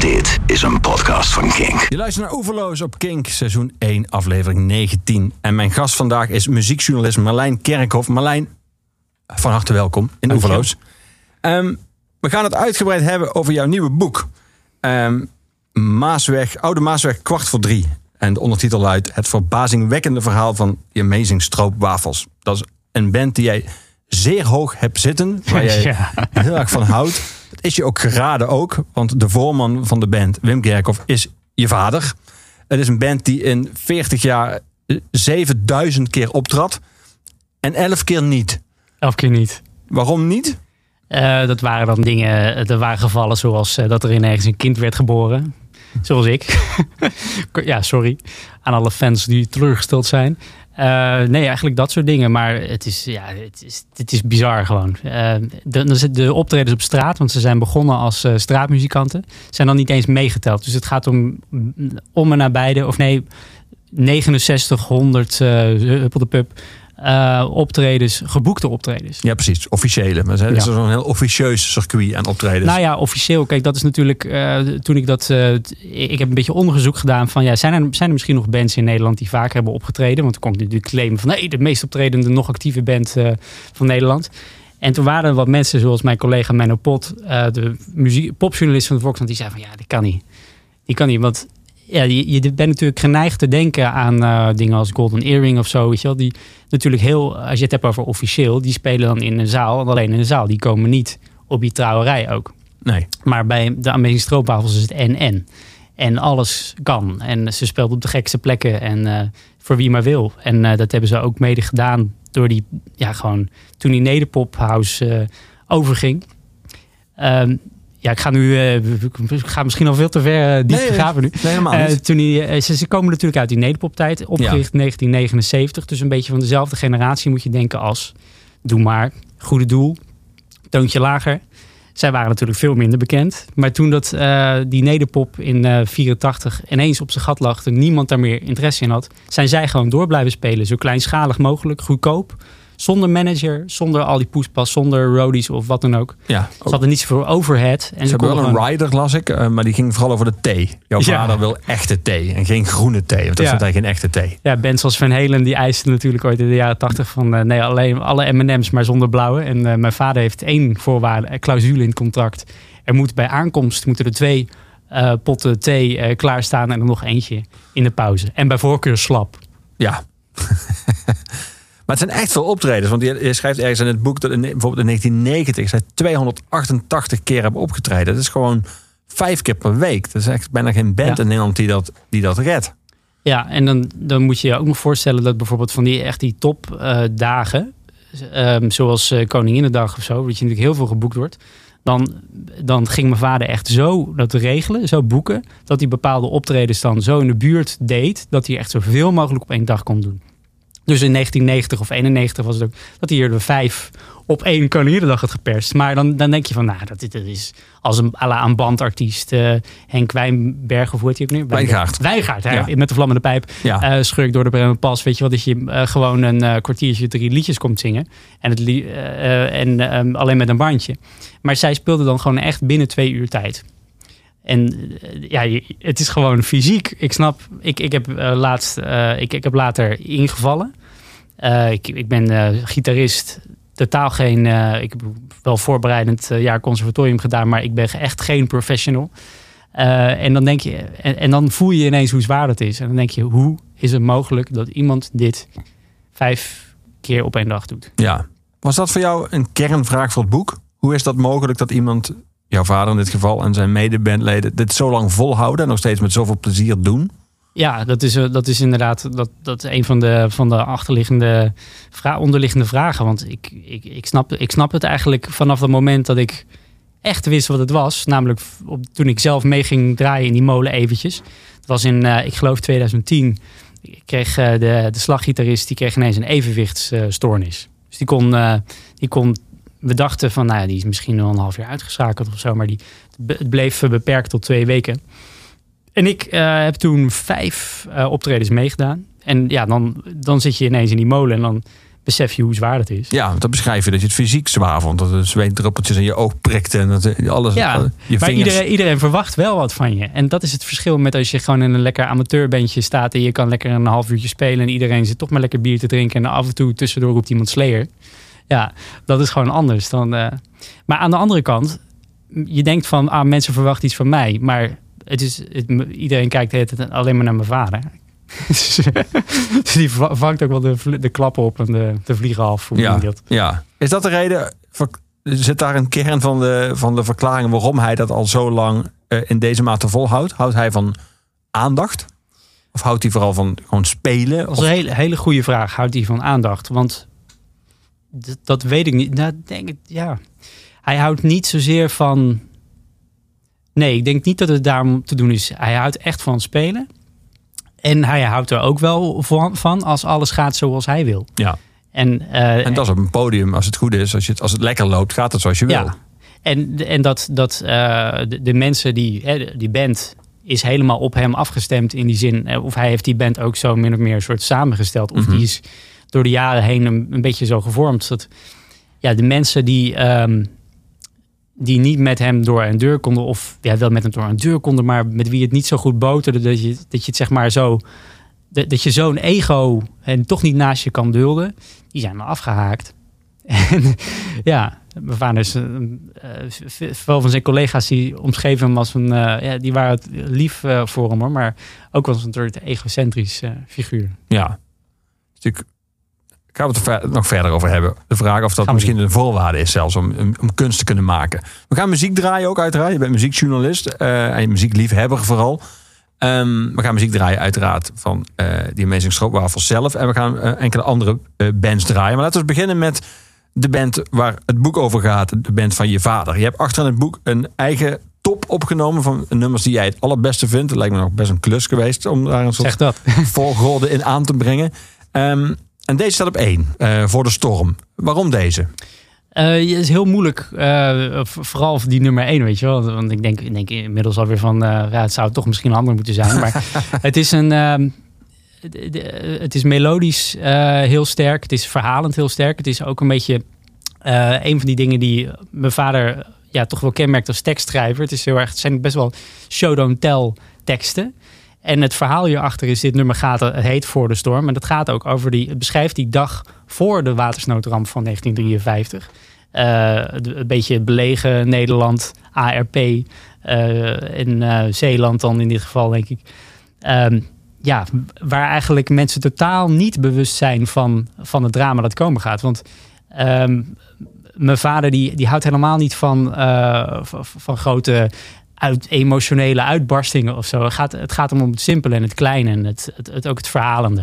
Dit is een podcast van Kink. Je luistert naar Oeverloos op Kink, seizoen 1, aflevering 19. En mijn gast vandaag is muziekjournalist Marlijn Kerkhoff. Marlijn, van harte welkom in Oeverloos. Ehm, we gaan het uitgebreid hebben over jouw nieuwe boek. Ehm, Maasweg, Oude Maasweg, kwart voor drie. En de ondertitel luidt Het verbazingwekkende verhaal van The Amazing Stroopwafels. Dat is een band die jij zeer hoog hebt zitten, waar jij Ja. heel erg van houdt. Is je ook geraden ook, want de voorman van de band, Wim Kerkhoff, is je vader. Het is een band die in 40 jaar eh, 7000 keer optrad en 11 keer niet. Elf keer niet. Waarom niet? Eh, dat waren dan dingen, er waren gevallen zoals eh, dat er ineens een kind werd geboren. Zoals ik. ja, sorry aan alle fans die teleurgesteld zijn. Eh, nee, eigenlijk dat soort dingen. Maar het is, ja, het is, het is bizar gewoon. Eh, de, de optredens op straat, want ze zijn begonnen als eh, straatmuzikanten, zijn dan niet eens meegeteld. Dus het gaat om, om en nabij, of nee, 6900 uh, huppel de pup. Eh, optredens, geboekte optredens. Ja, precies. Officiële. Maar het is Ja. zo'n heel officieus circuit aan optredens. Nou ja, officieel. Kijk, dat is natuurlijk. eh, toen ik dat. eh, ik heb een beetje onderzoek gedaan van. Ja, zijn er, zijn er misschien nog bands in Nederland die vaker hebben opgetreden? Want er komt natuurlijk claimen van. Nee, de meest optredende, nog actieve band van Nederland. En toen waren er wat mensen, zoals mijn collega Menno Pot, de muziek, popjournalist van de Volkskrant, die zei van ja, dat kan niet. Die kan niet, want ja, je, je bent natuurlijk geneigd te denken aan eh, dingen als Golden Earring of zo, weet je wel. Die natuurlijk heel, als je het hebt over officieel, die spelen dan in een zaal, en alleen in een zaal. Die komen niet op die trouwerij ook. Nee. Maar bij de Amazing Stroopwafels is het en-en. En alles kan. En ze speelt op de gekste plekken en eh, voor wie maar wil. En eh, dat hebben ze ook mede gedaan door die, ja gewoon, toen die Nederpophouse eh overging. Ehm, ja, ik ga nu, eh, ik ga misschien al veel te ver eh, diep Nee, graven nu. Nee, helemaal Eh, toen die, ze, ze komen natuurlijk uit die Nederpoptijd, opgericht in 1979. Dus een beetje van dezelfde generatie moet je denken als Doe maar, Goede Doel, Toontje Lager. Zij waren natuurlijk veel minder bekend. Maar toen dat, die nederpop in eh 84 ineens op zijn gat lag... en niemand daar meer interesse in had... zijn zij gewoon door blijven spelen. Zo kleinschalig mogelijk, goedkoop. Zonder manager, zonder al die poespas, zonder roadies of wat dan ook. Ja. Ze hadden niet zoveel overhead. En Ze hebben wel een rider, las ik, eh, maar die ging vooral over de thee. Jouw Ja. vader wil echte thee en geen groene thee, want dat Ja. is eigenlijk geen echte thee. Ja, bands als Van Halen die eisten natuurlijk ooit in de jaren tachtig van eh, nee, alleen alle M&M's maar zonder blauwe. En eh, mijn vader heeft één voorwaarde, een clausule in het contract. Er moet bij aankomst moeten er twee potten thee eh, klaarstaan en er nog eentje in de pauze. En bij voorkeur slap. Ja. maar het zijn echt veel optredens. Want je, schrijft ergens in het boek dat in, bijvoorbeeld in 1990 zij 288 keer hebben opgetreden. Dat is gewoon vijf keer per week. Dat is echt bijna geen band Ja. in Nederland die dat, die dat redt. Ja, en dan, dan moet je je ook nog voorstellen dat bijvoorbeeld van die echt die topdagen, ehm zoals eh, Koninginnedag of zo, dat je natuurlijk heel veel geboekt wordt. Dan, dan ging mijn vader echt zo dat regelen, zo boeken, dat hij bepaalde optredens dan zo in de buurt deed, dat hij echt zoveel mogelijk op één dag kon doen. Dus in 1990 of 91 was het ook dat hij er vijf op één Koninginnedag had geperst. Maar dan, dan denk je van, nou, dat, dat is als een, à la een bandartiest. eh, Henk Wijnberg, of hoe heet hij ook nu? Wijngaard. Wijngaard, hè, Ja. met de vlammende pijp Ja. eh schurk door de Bremen Pas. Weet je wel, dat je eh, gewoon een kwartiertje drie liedjes komt zingen. En, het li- en ehm, alleen met een bandje. Maar zij speelde dan gewoon echt binnen twee uur tijd. En eh, ja, het is gewoon fysiek. Ik snap, ik, ik, heb, eh, laatst, eh, ik, ik heb later ingevallen. Ik, ik ben gitarist. Totaal geen. ik heb wel voorbereidend jaar conservatorium gedaan, maar ik ben echt geen professional. En dan denk je, en, en dan voel je ineens hoe zwaar dat is. En dan denk je, hoe is het mogelijk dat iemand dit vijf keer op één dag doet? ja. Was dat voor jou een kernvraag voor het boek? Hoe is dat mogelijk dat iemand, jouw vader in dit geval en zijn medebandleden, dit zo lang volhouden en nog steeds met zoveel plezier doen? Ja, dat is, eh, dat is inderdaad dat, dat is een van de, van de achterliggende, vra onderliggende vragen. Want ik, ik, ik, snap, ik snap het eigenlijk vanaf het moment dat ik echt wist wat het was. Namelijk op, toen ik zelf mee ging draaien in die molen eventjes. Het was in, eh, ik geloof 2010. Ik kreeg eh, de, de slaggitarist, die kreeg ineens een evenwichtsstoornis. Dus die kon, die kon, we dachten van, nou ja, die is misschien wel een half jaar uitgeschakeld of zo. Maar die, het bleef beperkt tot twee weken. En ik eh, heb toen vijf eh, optredens meegedaan. En ja, dan, dan zit je ineens in die molen en dan besef je hoe zwaar het is. Ja, want dan beschrijf je dat je het fysiek zwaar vond. Dat de zweetdruppeltjes in je oog prikte. En dat alles, Ja, eh, je maar vingers... iedereen, iedereen verwacht wel wat van je. En dat is het verschil met als je gewoon in een lekker amateurbandje staat en je kan lekker een half uurtje spelen en iedereen zit toch maar lekker bier te drinken en af en toe tussendoor roept iemand Slayer. Ja, dat is gewoon anders dan. eh, Maar aan de andere kant, je denkt van, ah, mensen verwachten iets van mij, maar het is, het, iedereen kijkt tijd alleen maar naar mijn vader. dus die va- vangt ook wel de, de klappen op en de, de vliegen af. Hoe Ja, dat? ja. Is dat de reden? Zit daar een kern van de, van de verklaring waarom hij dat al zo lang eh, in deze mate volhoudt? Houdt hij van aandacht? Of houdt hij vooral van gewoon spelen? Dat is een hele, hele goede vraag. Houdt hij van aandacht? Want dat weet ik niet. Nou, denk ik, ja. Hij houdt niet zozeer van. Nee, ik denk niet dat het daarom te doen is. Hij houdt echt van spelen. En hij houdt er ook wel van, als alles gaat zoals hij wil. Ja. En, eh, En dat is op een podium, als het goed is, als, je het, als het lekker loopt, gaat het zoals je wil. ja. En, en dat, dat eh, de, de mensen die, hè, die band is helemaal op hem afgestemd in die zin. eh, Of hij heeft die band ook zo min of meer een soort samengesteld. Of Mhm. die is door de jaren heen een, beetje zo gevormd. Dat ja, de mensen die, ehm, die niet met hem door een deur konden. Of ja, wel met hem door een deur konden. Maar met wie het niet zo goed boterde. Dat je, dat je het zeg maar zo... Dat, je zo'n ego en toch niet naast je kan dulden. Die zijn er afgehaakt. En ja, mijn vader is... v- veel van zijn collega's die omschreven hem als een... eh, ja, die waren het lief eh, voor hem hoor. Maar ook als een soort egocentrisch eh, figuur. Ja. Ik gaan we het nog verder over hebben. De vraag of dat Gaan misschien een voorwaarde is zelfs om, om, kunst te kunnen maken. We gaan muziek draaien ook uiteraard. Je bent muziekjournalist eh, en muziekliefhebber vooral. Ehm, we gaan muziek draaien uiteraard van eh die Amazing Stroopwafels zelf. En we gaan eh, enkele andere bands draaien. Maar laten we beginnen met de band waar het boek over gaat. De band van je vader. Je hebt achter in het boek een eigen top opgenomen van nummers die jij het allerbeste vindt. Het lijkt me nog best een klus geweest om daar een soort dat. volgorde in aan te brengen. Ehm, en deze staat op één, eh, voor de storm. Waarom deze? Het is heel moeilijk, eh, vooral voor die nummer 1, weet je wel. Want ik denk, ik denk inmiddels alweer van, ja, het zou toch misschien een ander moeten zijn. Maar het is een, ehm, het is melodisch heel sterk. Het is verhalend heel sterk. Het is ook een beetje een van die dingen die mijn vader ja, toch wel kenmerkt als tekstschrijver. Het, is heel erg, het zijn best wel show-don't-tell teksten. En het verhaal hierachter is, dit nummer gaat, het heet Voor de Storm. En dat gaat ook over die, beschrijft die dag voor de watersnoodramp van 1953. Eh, de- een beetje belegen Nederland, ARP eh in eh, Zeeland dan in dit geval, denk ik. Ehm, ja, waar eigenlijk mensen totaal niet bewust zijn van, van het drama dat komen gaat. Want ehm, mijn vader die, die houdt helemaal niet eh, van, van grote uit, emotionele uitbarstingen of zo. Het gaat, het gaat om het simpele en het kleine en het, het, ook het verhalende.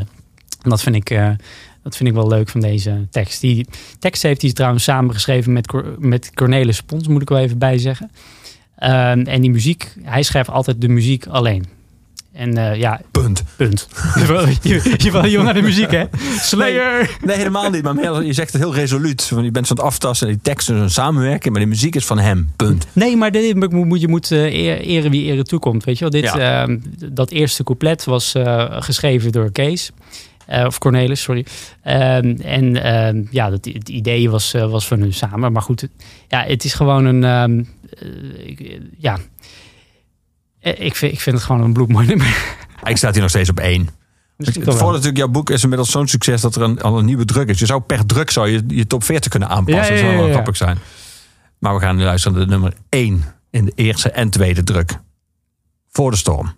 En dat vind ik, eh, dat vind ik wel leuk van deze tekst. Die tekst heeft hij trouwens samengeschreven met, met Cornelis Pons, moet ik wel even bijzeggen. Ehm, en die muziek, hij schrijft altijd de muziek alleen. En eh, ja, Punt. punt. je, wil jong naar de muziek, hè? Slayer! Nee, helemaal niet. Maar meer, je zegt het heel resoluut. Want je bent van het aftasten en die teksten zijn samenwerking. Maar die muziek is van hem. Punt. Nee, maar dit, je moet eh, eer- eren wie eren toekomt. Weet je wel? Dit, Ja. ehm, dat eerste couplet was eh, geschreven door Kees. Eh, of Cornelis, sorry. Ehm, en ehm, ja, dat, het idee was, was van hun samen. Maar goed, het- ja, het is gewoon een... ja, ik vind, ik vind het gewoon een bloedmooi nummer. Ik staat hier nog steeds op één. Het voordeel wel. natuurlijk, jouw boek is inmiddels zo'n succes dat er een, al een nieuwe druk is. Je zou per druk zou je, je top 40 kunnen aanpassen. Ja, ja, Dat zou wel grappig zijn. Maar we gaan nu luisteren naar de nummer 1 in de eerste en tweede druk. Voor de storm.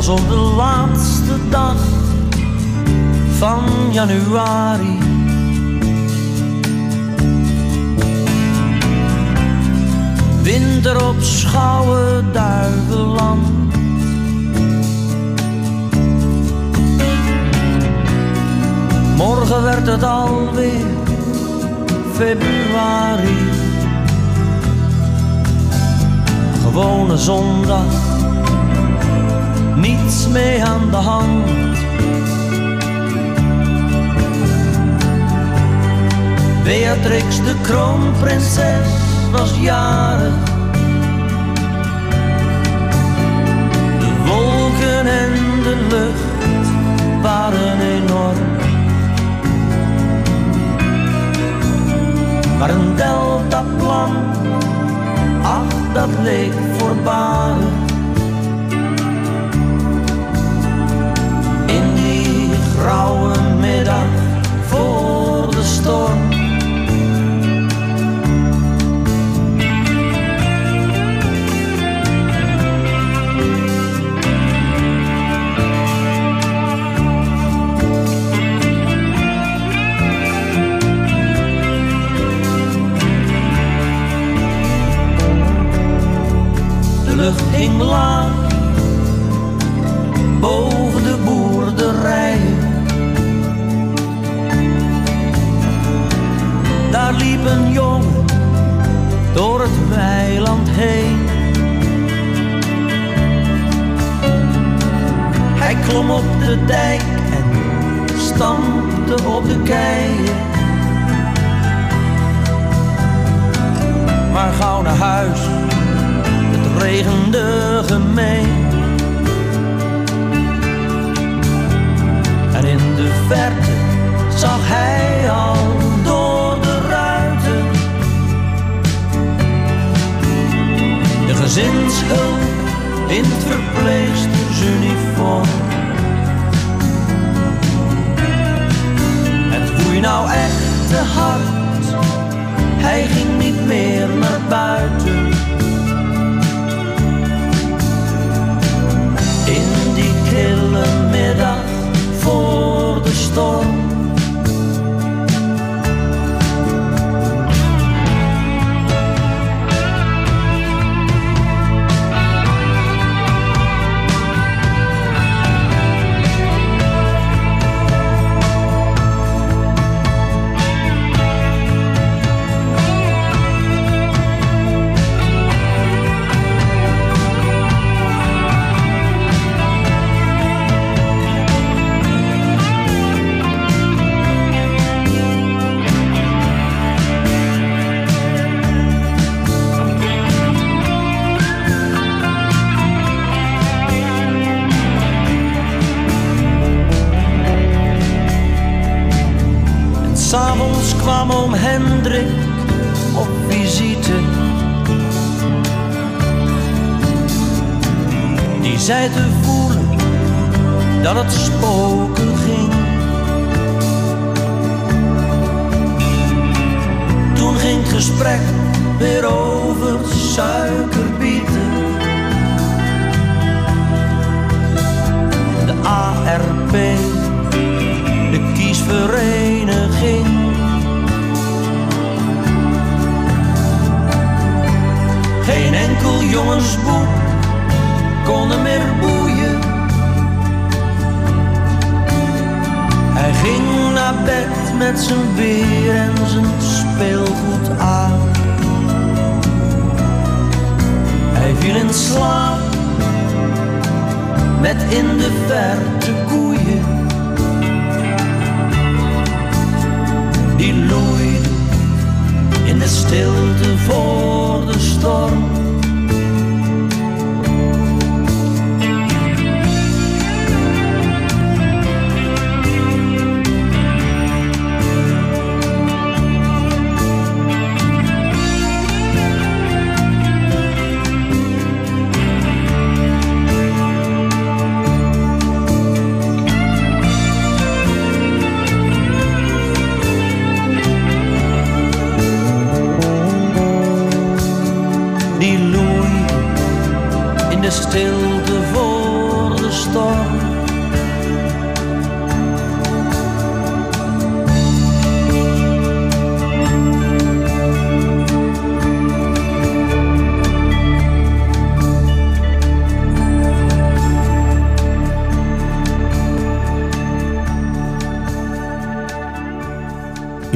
Was op de laatste dag van januari. Winter op schouwen duiveland. Morgen werd het alweer februari. Gewone zondag niets mee aan de hand. Beatrix de kroonprinses was jarig. De wolken en de lucht waren enorm. Maar een deltaplan, ach dat leek voorbarig. Grauwe middag voor de storm. De lucht hing laag Daar liep een jongen door het weiland heen. Hij klom op de dijk en stampte op de keien. Maar gauw naar huis het regende gemeen. En in de verte zag hij al gezinshulp in het verpleegstersuniform. Het woei nou echt te hard, hij ging niet meer naar buiten.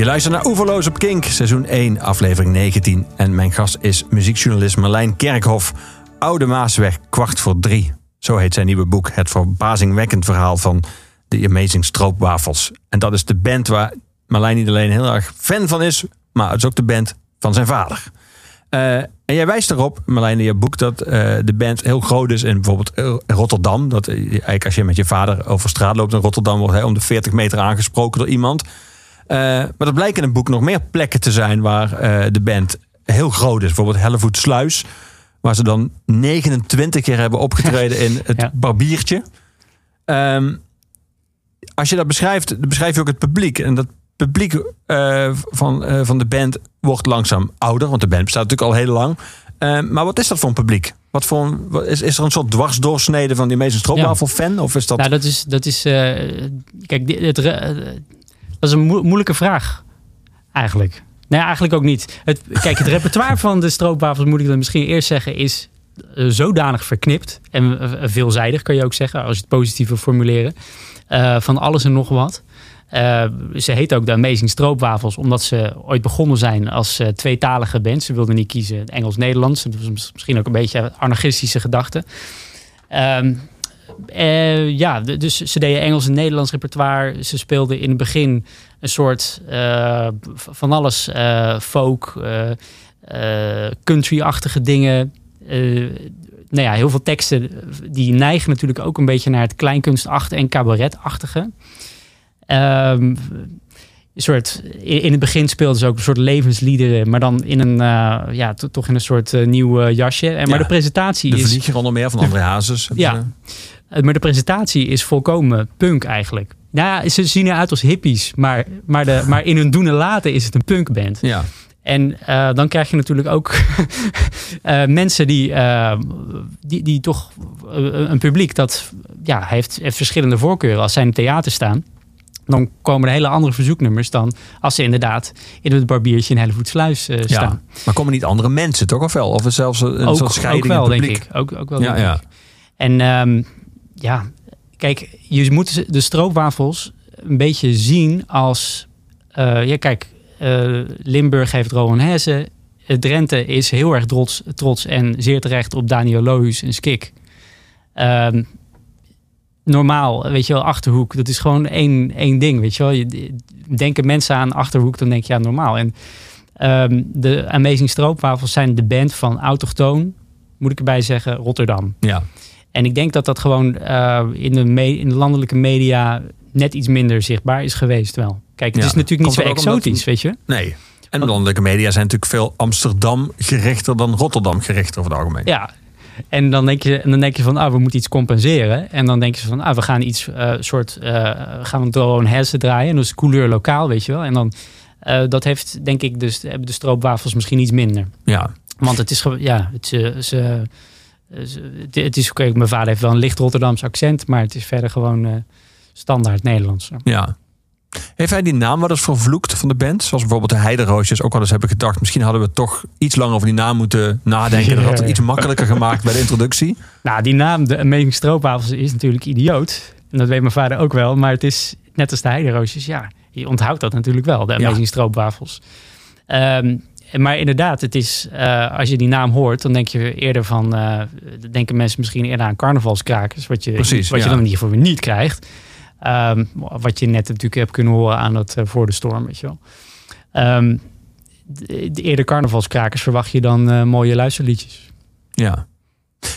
Je luistert naar Oeverloos op Kink, seizoen 1, aflevering 19. En mijn gast is muziekjournalist Marlijn Kerkhoff. Oude Maasweg, kwart voor drie. Zo heet zijn nieuwe boek. Het verbazingwekkend verhaal van de Amazing Stroopwafels. En dat is de band waar Marlijn niet alleen heel erg fan van is, maar het is ook de band van zijn vader. Eh, en jij wijst erop, Marlijn, in je boek, dat eh, de band heel groot is in bijvoorbeeld eh, Rotterdam. Dat eigenlijk als je met je vader over straat loopt in Rotterdam, wordt hij om de 40 meter aangesproken door iemand. Eh, maar er blijken in het boek nog meer plekken te zijn waar eh, de band heel groot is. Bijvoorbeeld Hellevoet Sluis, waar ze dan 29 keer hebben opgetreden in het Ja. Barbiertje. Ehm, als je dat beschrijft, dan beschrijf je ook het publiek. En dat publiek eh, van, van de band wordt langzaam ouder, want de band bestaat natuurlijk al heel lang. Eh, maar wat is dat voor een publiek? Wat voor een, wat- is, is er een soort dwarsdoorsnede van die meeste stroopwafel-fan? Of is dat... Nou, dat is, dat is kijk, dit- het, dat is een moe- moeilijke vraag, eigenlijk. Nee, eigenlijk ook niet. Het, kijk, het repertoire van de stroopwafels, moet ik dan misschien eerst zeggen, is eh, zodanig verknipt. En eh, veelzijdig, kan je ook zeggen, als je het positief wil formuleren. Eh, van alles en nog wat. Ze heet ook de Amazing Stroopwafels, omdat ze ooit begonnen zijn als tweetalige band. Ze wilden niet kiezen Engels-Nederlands. Dat misschien ook een beetje anarchistische gedachte. Ehm, eh, ja, dus ze deden Engels en Nederlands repertoire. Ze speelden in het begin een soort eh, van alles eh, folk, country-achtige dingen. Nou ja, heel veel teksten die neigen natuurlijk ook een beetje naar het kleinkunstachtige en cabaretachtige. Ehm, soort, in het begin speelden ze ook een soort levensliederen, maar dan in een, eh, ja, to- toch in een soort eh, nieuw eh, jasje. En, maar Ja, de presentatie de is. vlieger onder meer van André Hazes. Ja. Maar de presentatie is volkomen punk eigenlijk. Nou, ja, ze zien eruit als hippies, maar, maar, de, maar in hun doen en laten is het een punkband. Ja. En dan krijg je natuurlijk ook mensen die, die, die toch een publiek dat ja, heeft, heeft verschillende voorkeuren. Als zij in het theater staan, dan komen er hele andere verzoeknummers dan als ze inderdaad in het barbiertje in Hellevoetsluis eh staan. ja. Maar komen niet andere mensen toch of wel? Of zelfs een ook, soort scheiding ook wel, denk ik. Ook, ook wel, Ja, denk ja. ik. En ehm, ja, kijk, je moet de stroopwafels een beetje zien als... eh, ja, kijk, eh, Limburg heeft Rowan Hesse. Drenthe is heel erg trots, trots en zeer terecht op Daniel Lohuus en Skik. Ehm, normaal, weet je wel, Achterhoek, dat is gewoon één, één ding, weet je wel. Je, denken mensen aan Achterhoek, dan denk je ja, normaal. En ehm, de Amazing Stroopwafels zijn de band van autochtoon, moet ik erbij zeggen, Rotterdam. Ja. En ik denk dat dat gewoon eh, in, de me- in de landelijke media net iets minder zichtbaar is geweest wel. Kijk, het Ja. is natuurlijk niet Komt zo omdat- exotisch, weet je. Nee. En de landelijke media zijn natuurlijk veel Amsterdam gerichter dan Rotterdam gerichter over het algemeen. Ja. En dan denk je, en dan denk je van, ah, we moeten iets compenseren. En dan denk je van, ah, we gaan iets eh, soort, eh gaan we gewoon hersen draaien. Is couleur lokaal, weet je wel. En dan, eh, dat heeft, denk ik, dus hebben de stroopwafels misschien iets minder. Ja. Want het is, ja, het, ze, ze, ze- het, het is oké. mijn vader heeft wel een licht Rotterdams accent, maar het is verder gewoon standaard Nederlands. Ja. Heeft hij die naam wel eens vervloekt van de band? Zoals bijvoorbeeld de Heideroosjes. Ook wel eens heb ik gedacht, misschien hadden we toch iets langer over die naam moeten nadenken. Ja. Dat had het iets makkelijker gemaakt bij de introductie. Nou, die naam, de Amazing Stroopwafels, is natuurlijk idioot. En dat weet mijn vader ook wel. Maar het is net als de Heideroosjes, ja. Je onthoudt dat natuurlijk wel, de Ja. Amazing Stroopwafels. Ehm, maar inderdaad, het is, eh, als je die naam hoort, dan denk je eerder van, dan denken mensen misschien eerder aan carnavalskrakers, wat je, Precies, wat je dan in ieder geval weer niet krijgt. Ehm, wat je net natuurlijk hebt kunnen horen aan het eh, voor de storm, weet je. Ehm, de, de eerder carnavalskrakers verwacht je dan eh, mooie luisterliedjes. Ja.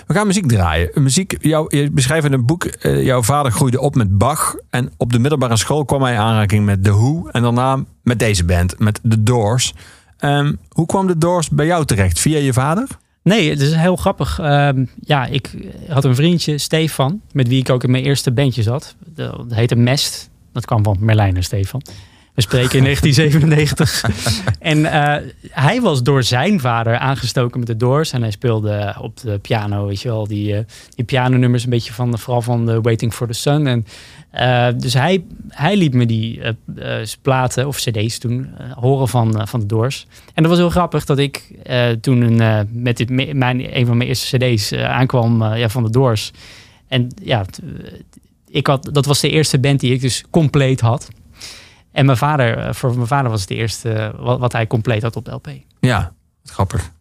We gaan muziek draaien. Muziek, jou, je beschrijft in een boek, eh, jouw vader groeide op met Bach. En op de middelbare school kwam hij in aanraking met The Who. En daarna met deze band, met The Doors. Ehm, hoe kwam The Doors bij jou terecht? Via je vader? Nee, het is heel grappig. Ehm, ja, ik had een vriendje, Stefan, met wie ik ook in mijn eerste bandje zat. Dat heette Mest. Dat kwam van Merlijn en Stefan. We spreken in 1997. en eh, hij was door zijn vader aangestoken met de Doors. En hij speelde op de piano, weet je wel, die, eh die pianonummers een beetje van, vooral van de Waiting for the Sun. En, eh, dus hij, hij liet me die platen of cd's toen horen van, van de Doors. En dat was heel grappig dat ik toen een, met dit, mijn, een van mijn eerste cd's aankwam ja, van de Doors. En ja, ik had, dat was de eerste band die ik dus compleet had. En mijn vader, eh, voor mijn vader was het de eerste eh, wat, hij compleet had op de LP. Ja, grappig. Er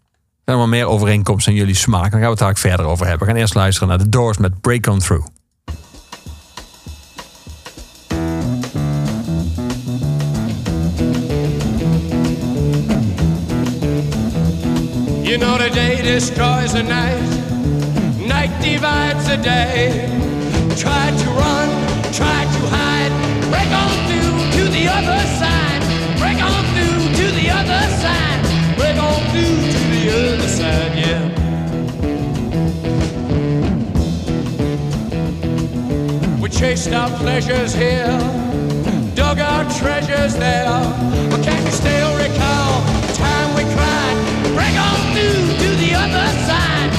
zijn wel meer overeenkomsten in jullie smaak. Dan gaan we het daar verder over hebben. We gaan eerst luisteren naar The Doors met Break On Through. You know the day destroys the night, night divides the day. Try to run, try to hide, break on chased our pleasures here, dug our treasures there. But can you still recall the time we cried? Break on through to the other side.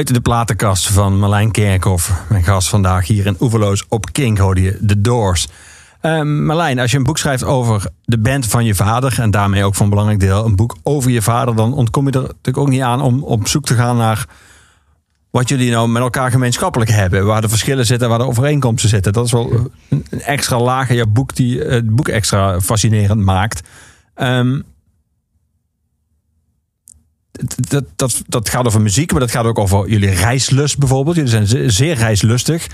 Uit de platenkast van Marlijn Kerkhoff. Mijn gast vandaag hier in Oeverloos op Kink hoorde je The Doors. Eh, Marlijn, als je een boek schrijft over de band van je vader... en daarmee ook van een belangrijk deel een boek over je vader... dan ontkom je er natuurlijk ook niet aan om op zoek te gaan naar... wat jullie nou met elkaar gemeenschappelijk hebben. Waar de verschillen zitten, waar de overeenkomsten zitten. Dat is wel een extra laag in je boek die het boek extra fascinerend maakt. Ehm, dat, dat, dat gaat over muziek, maar dat gaat ook over jullie reislust bijvoorbeeld. Jullie zijn ze- zeer reislustig.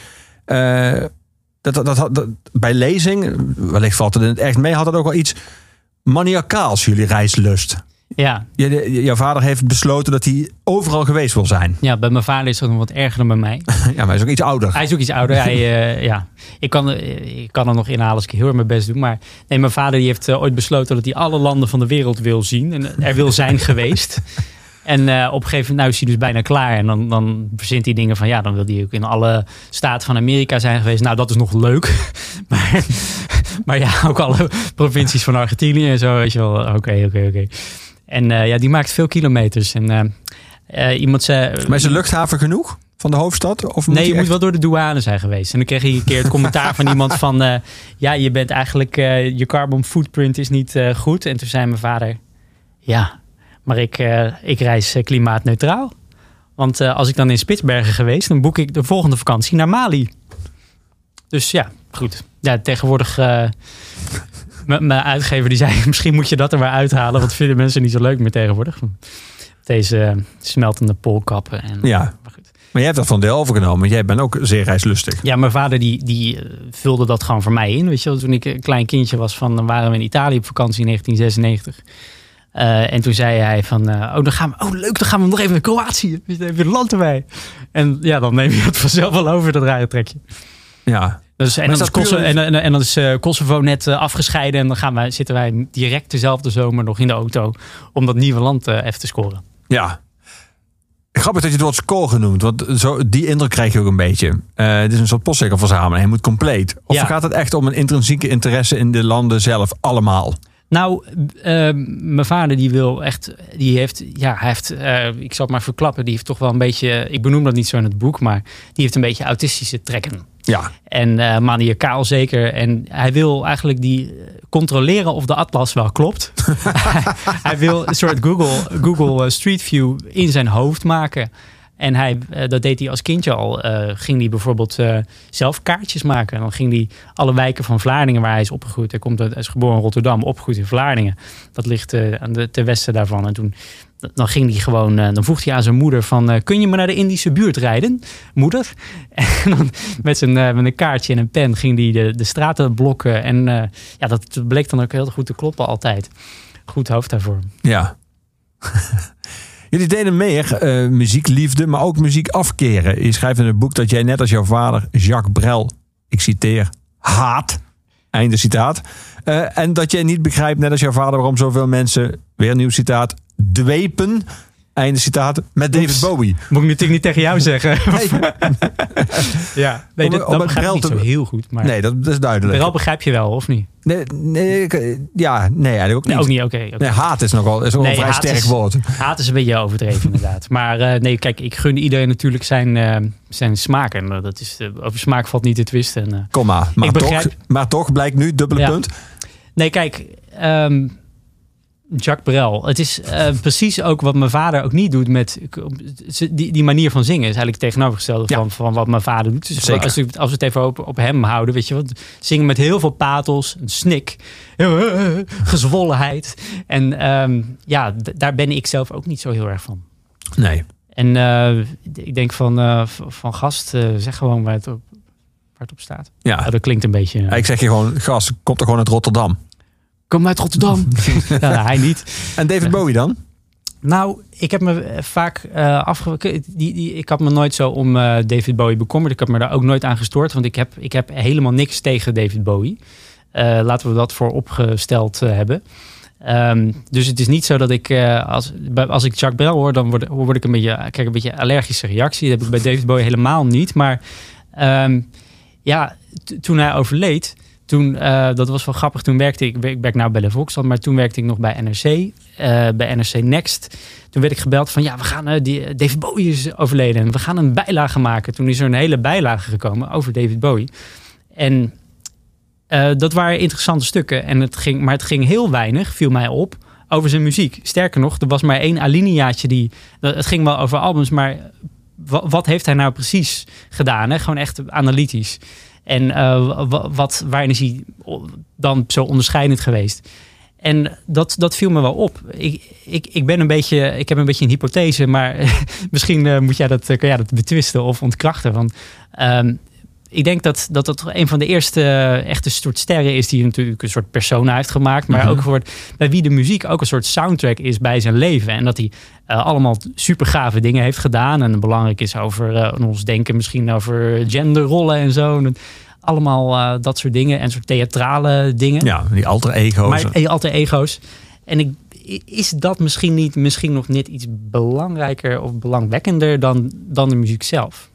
Eh, dat, dat, dat, dat- bij lezing, wellicht valt het in het echt mee, had het ook wel iets maniacaals, jullie reislust. Ja, Je, je- jouw vader heeft besloten dat hij overal geweest wil zijn. ja, bij mijn vader is dat nog wat erger dan bij mij. Ja, maar hij is ook iets ouder. Hij is ook iets ouder. Hij, eh, ja. ik, kan, eh, ik kan er nog inhalen als ik heel erg mijn best doe. Maar nee, mijn vader die heeft ooit besloten dat hij alle landen van de wereld wil zien. En er wil zijn geweest. En eh, op een gegeven moment nou is hij dus bijna klaar. En dan, dan verzint hij dingen van ja, dan wil hij ook in alle staten van Amerika zijn geweest. Nou, dat is nog leuk. maar, maar ja, ook alle provincies van Argentinië en zo. Weet je wel, oké, oké, oké. En eh, ja, die maakt veel kilometers. En eh, iemand zei... Maar is de luchthaven genoeg van de hoofdstad? Of Nee, je moet wel door de douane zijn geweest. En dan kreeg je een keer het commentaar van iemand van... ja, je bent eigenlijk... je carbon footprint is niet goed. En toen zei mijn vader... Ja, maar ik, eh, ik reis eh, klimaatneutraal. Want eh, als ik dan in Spitsbergen geweest... dan boek ik de volgende vakantie naar Mali. Dus ja, goed. Ja, tegenwoordig... mijn uitgever die zei... misschien moet je dat er maar uithalen... want vinden mensen niet zo leuk meer tegenwoordig. Deze smeltende poolkappen. En, Ja. Maar goed. Maar jij hebt dat van deel overgenomen. want Jij bent ook zeer reislustig. Ja, mijn vader die, die vulde dat gewoon voor mij in. Weet je, wel. toen ik een klein kindje was, van, dan waren we in Italië op vakantie in 1996. Eh, en toen zei hij van, eh, oh, dan gaan we, oh leuk, dan gaan we nog even naar Kroatië. Dus dan heb je het land erbij. En ja, dan neem je het vanzelf wel over, dat rare trekje. Ja. Dus, en, dan is Kosovo, puur- en, en, en dan is eh, Kosovo net afgescheiden. En dan gaan wij, zitten wij direct dezelfde zomer nog in de auto om dat nieuwe land even te scoren. Ja. Grappig dat je het woord score genoemd. Want zo, die indruk krijg je ook een beetje. Het is een soort postzegelverzameling. Hij moet compleet. Of Ja. gaat het echt om een intrinsieke interesse in de landen zelf? Allemaal. Nou, eh, mijn vader die wil echt, die heeft, ja, hij heeft, eh, ik zal het maar verklappen, die heeft toch wel een beetje, ik benoem dat niet zo in het boek, maar die heeft een beetje autistische trekken. Ja. En eh maniacaal zeker. En hij wil eigenlijk die controleren of de atlas wel klopt. hij, hij wil een soort Google, Google Street View in zijn hoofd maken. En hij, eh, dat deed hij als kindje al. eh, ging hij bijvoorbeeld eh, zelf kaartjes maken. En dan ging hij alle wijken van Vlaardingen waar hij is opgegroeid. Hij, komt hij is geboren in Rotterdam, opgegroeid in Vlaardingen. Dat ligt aan de, ten westen daarvan. En toen dan ging hij gewoon, dan vroeg hij aan zijn moeder van, kun je me naar de Indische buurt rijden, moeder? En dan met, zijn, met een kaartje en een pen ging hij de, de straten blokken. En ja, dat bleek dan ook heel goed te kloppen altijd. Goed hoofd daarvoor. Ja. Jullie deden meer eh, muziekliefde, maar ook muziek afkeren. Je schrijft in het boek dat jij net als jouw vader Jacques Brel, ik citeer, haat. Einde citaat. Eh, en dat jij niet begrijpt, net als jouw vader, waarom zoveel mensen, weer een nieuw citaat, dwepen. Einde citaat, met David Oeps. Bowie. Moet ik natuurlijk niet tegen jou zeggen. Nee, ja, nee, dat, dat begrijp ik niet zo heel goed. Maar nee dat, dat is duidelijk. Brel begrijp je wel, of niet? Nee, nee, ik- ja, nee, eigenlijk ook niet. Nee, ook niet, oké. Nee, haat is nogal is Nee, een vrij sterk is- woord. Haat is een beetje overdreven, inderdaad. Maar eh, nee, kijk, ik gun iedereen natuurlijk zijn, eh, zijn smaak. En eh, dat is, over smaak valt niet te twisten. En, Kom maar. Maar, Ik toch, begrijp- maar toch blijkt nu, dubbele Ja. punt. Nee, kijk, ehm Jacques Brel. Het is eh, precies ook wat mijn vader ook niet doet met die, die manier van zingen. Is eigenlijk het tegenovergestelde Ja. van, van wat mijn vader doet. Dus Zeker. Als, we- als we het even op, op hem houden, weet je wat? Zingen met heel veel pathos, een snik, gezwollenheid. En ehm, ja, daar ben ik zelf ook niet zo heel erg van. Nee. En eh, ik denk van, v- van gast, zeg gewoon waar het op, waar het op staat. Ja. Oh, dat klinkt een beetje... Ik zeg je gewoon, gast, komt er gewoon uit Rotterdam. Kom uit Rotterdam. ja, hij niet. En David Bowie dan? Nou, ik heb me eh, vaak uh, afge... Die, die, ik had me nooit zo om eh, David Bowie bekommerd. Ik heb me daar ook nooit aan gestoord. Want ik heb, ik heb helemaal niks tegen David Bowie. Eh, laten we dat voor opgesteld hebben. Um, dus het is niet zo dat ik, uh, als, als ik Jacques Brel hoor, dan word, word ik een beetje, krijg een beetje allergische reactie. Dat heb ik bij David Bowie helemaal niet. Maar um, ja, toen hij overleed, toen, uh, dat was wel grappig. Toen werkte ik, ik werk nou bij de maar toen werkte ik nog bij NRC, uh, bij NRC Next. Toen werd ik gebeld van, ja, we gaan, uh, die, David Bowie is overleden en we gaan een bijlage maken. Toen is er een hele bijlage gekomen over David Bowie. En dat waren interessante stukken, en het ging, maar het ging heel weinig, viel mij op, over zijn muziek. Sterker nog, er was maar één alineaatje die, het ging wel over albums, maar wat, wat heeft hij nou precies gedaan? Hè? Gewoon echt analytisch. En uh, wat, waarin is hij dan zo onderscheidend geweest? En dat, dat viel me wel op. Ik, ik, ik ben een beetje, ik heb een beetje een hypothese, maar misschien uh, moet jij dat, kan jij dat betwisten of ontkrachten. Want um, ik denk dat, dat dat een van de eerste uh, echte soort sterren is die natuurlijk een soort persona heeft gemaakt. Maar mm -hmm. ook voor bij wie de muziek ook een soort soundtrack is bij zijn leven. En dat hij uh, allemaal super gave dingen heeft gedaan. En belangrijk is over uh, ons denken misschien over genderrollen en zo. En allemaal uh, dat soort dingen. En soort theatrale dingen. Ja, die alter ego's. Maar die alter ego's. En ik, is dat misschien niet misschien nog net iets belangrijker of belangwekkender dan, dan de muziek zelf?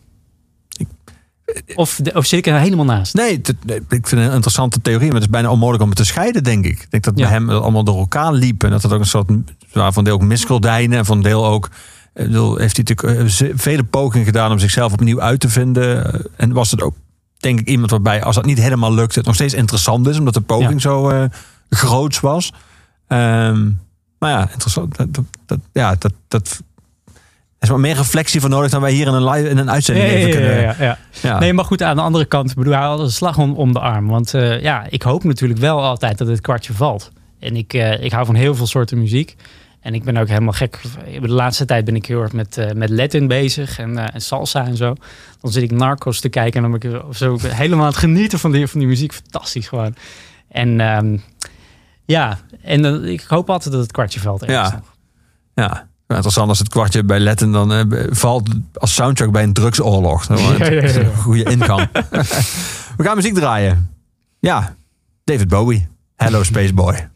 Of, de, of zit ik er helemaal naast? Nee, ik vind het een interessante theorie, maar het is bijna onmogelijk om het te scheiden, denk ik. Ik denk dat ja. bij hem allemaal door elkaar liep en dat het ook een soort, van deel ook miskeldijnen en van deel ook, heeft hij natuurlijk vele pogingen gedaan om zichzelf opnieuw uit te vinden. En was het ook, denk ik, iemand waarbij, als dat niet helemaal lukt, het nog steeds interessant is, omdat de poging ja. zo uh, groots was. Um, maar ja, interessant. Dat, dat, ja, dat, dat is maar meer reflectie voor nodig dan wij hier in een, live, in een uitzending ja, even ja, kunnen. Ja. Nee, maar goed, aan de andere kant bedoel hij had een slag om, om de arm. Want uh, ja, ik hoop natuurlijk wel altijd dat het kwartje valt. En ik, uh, ik hou van heel veel soorten muziek. En ik ben ook helemaal gek. De laatste tijd ben ik heel erg met, uh, met Latin bezig en, en salsa en zo. Dan zit ik Narcos te kijken en dan ben ik zo helemaal aan het genieten van die, van die muziek. Fantastisch gewoon. En um, ja, en ik hoop altijd dat het kwartje valt. Ja. Nog. Ja. Interessant als het kwartje bij Letten dan uh, valt als soundtrack bij een drugsoorlog. Dat ja, ja, goede ingang. We gaan muziek draaien. Ja, David Bowie. Hello Space Boy.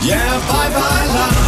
Yeah, bye bye love.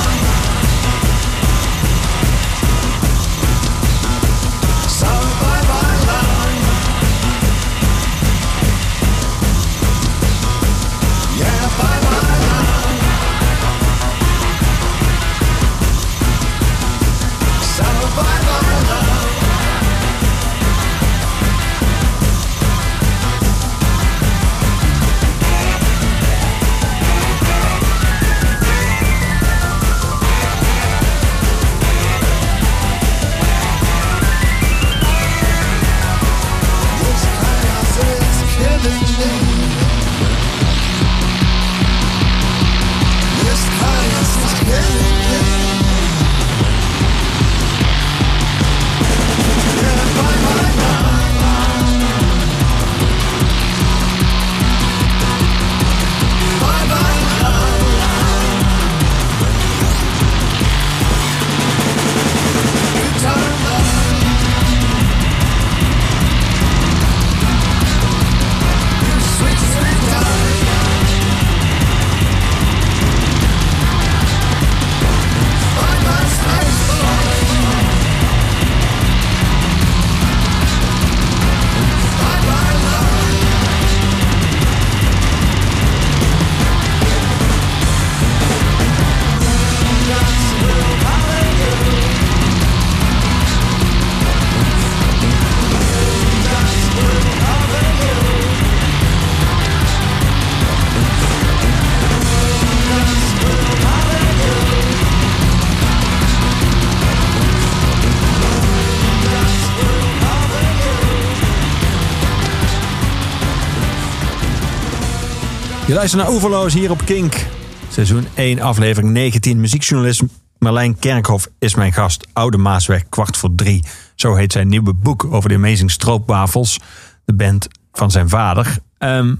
Je luistert naar Oeverloos hier op Kink. Seizoen 1, aflevering 19. Muziekjournalist Marlijn Kerkhoff is mijn gast. Oude Maasweg, kwart voor drie. Zo heet zijn nieuwe boek over de Amazing Stroopwafels. De band van zijn vader. Ehm,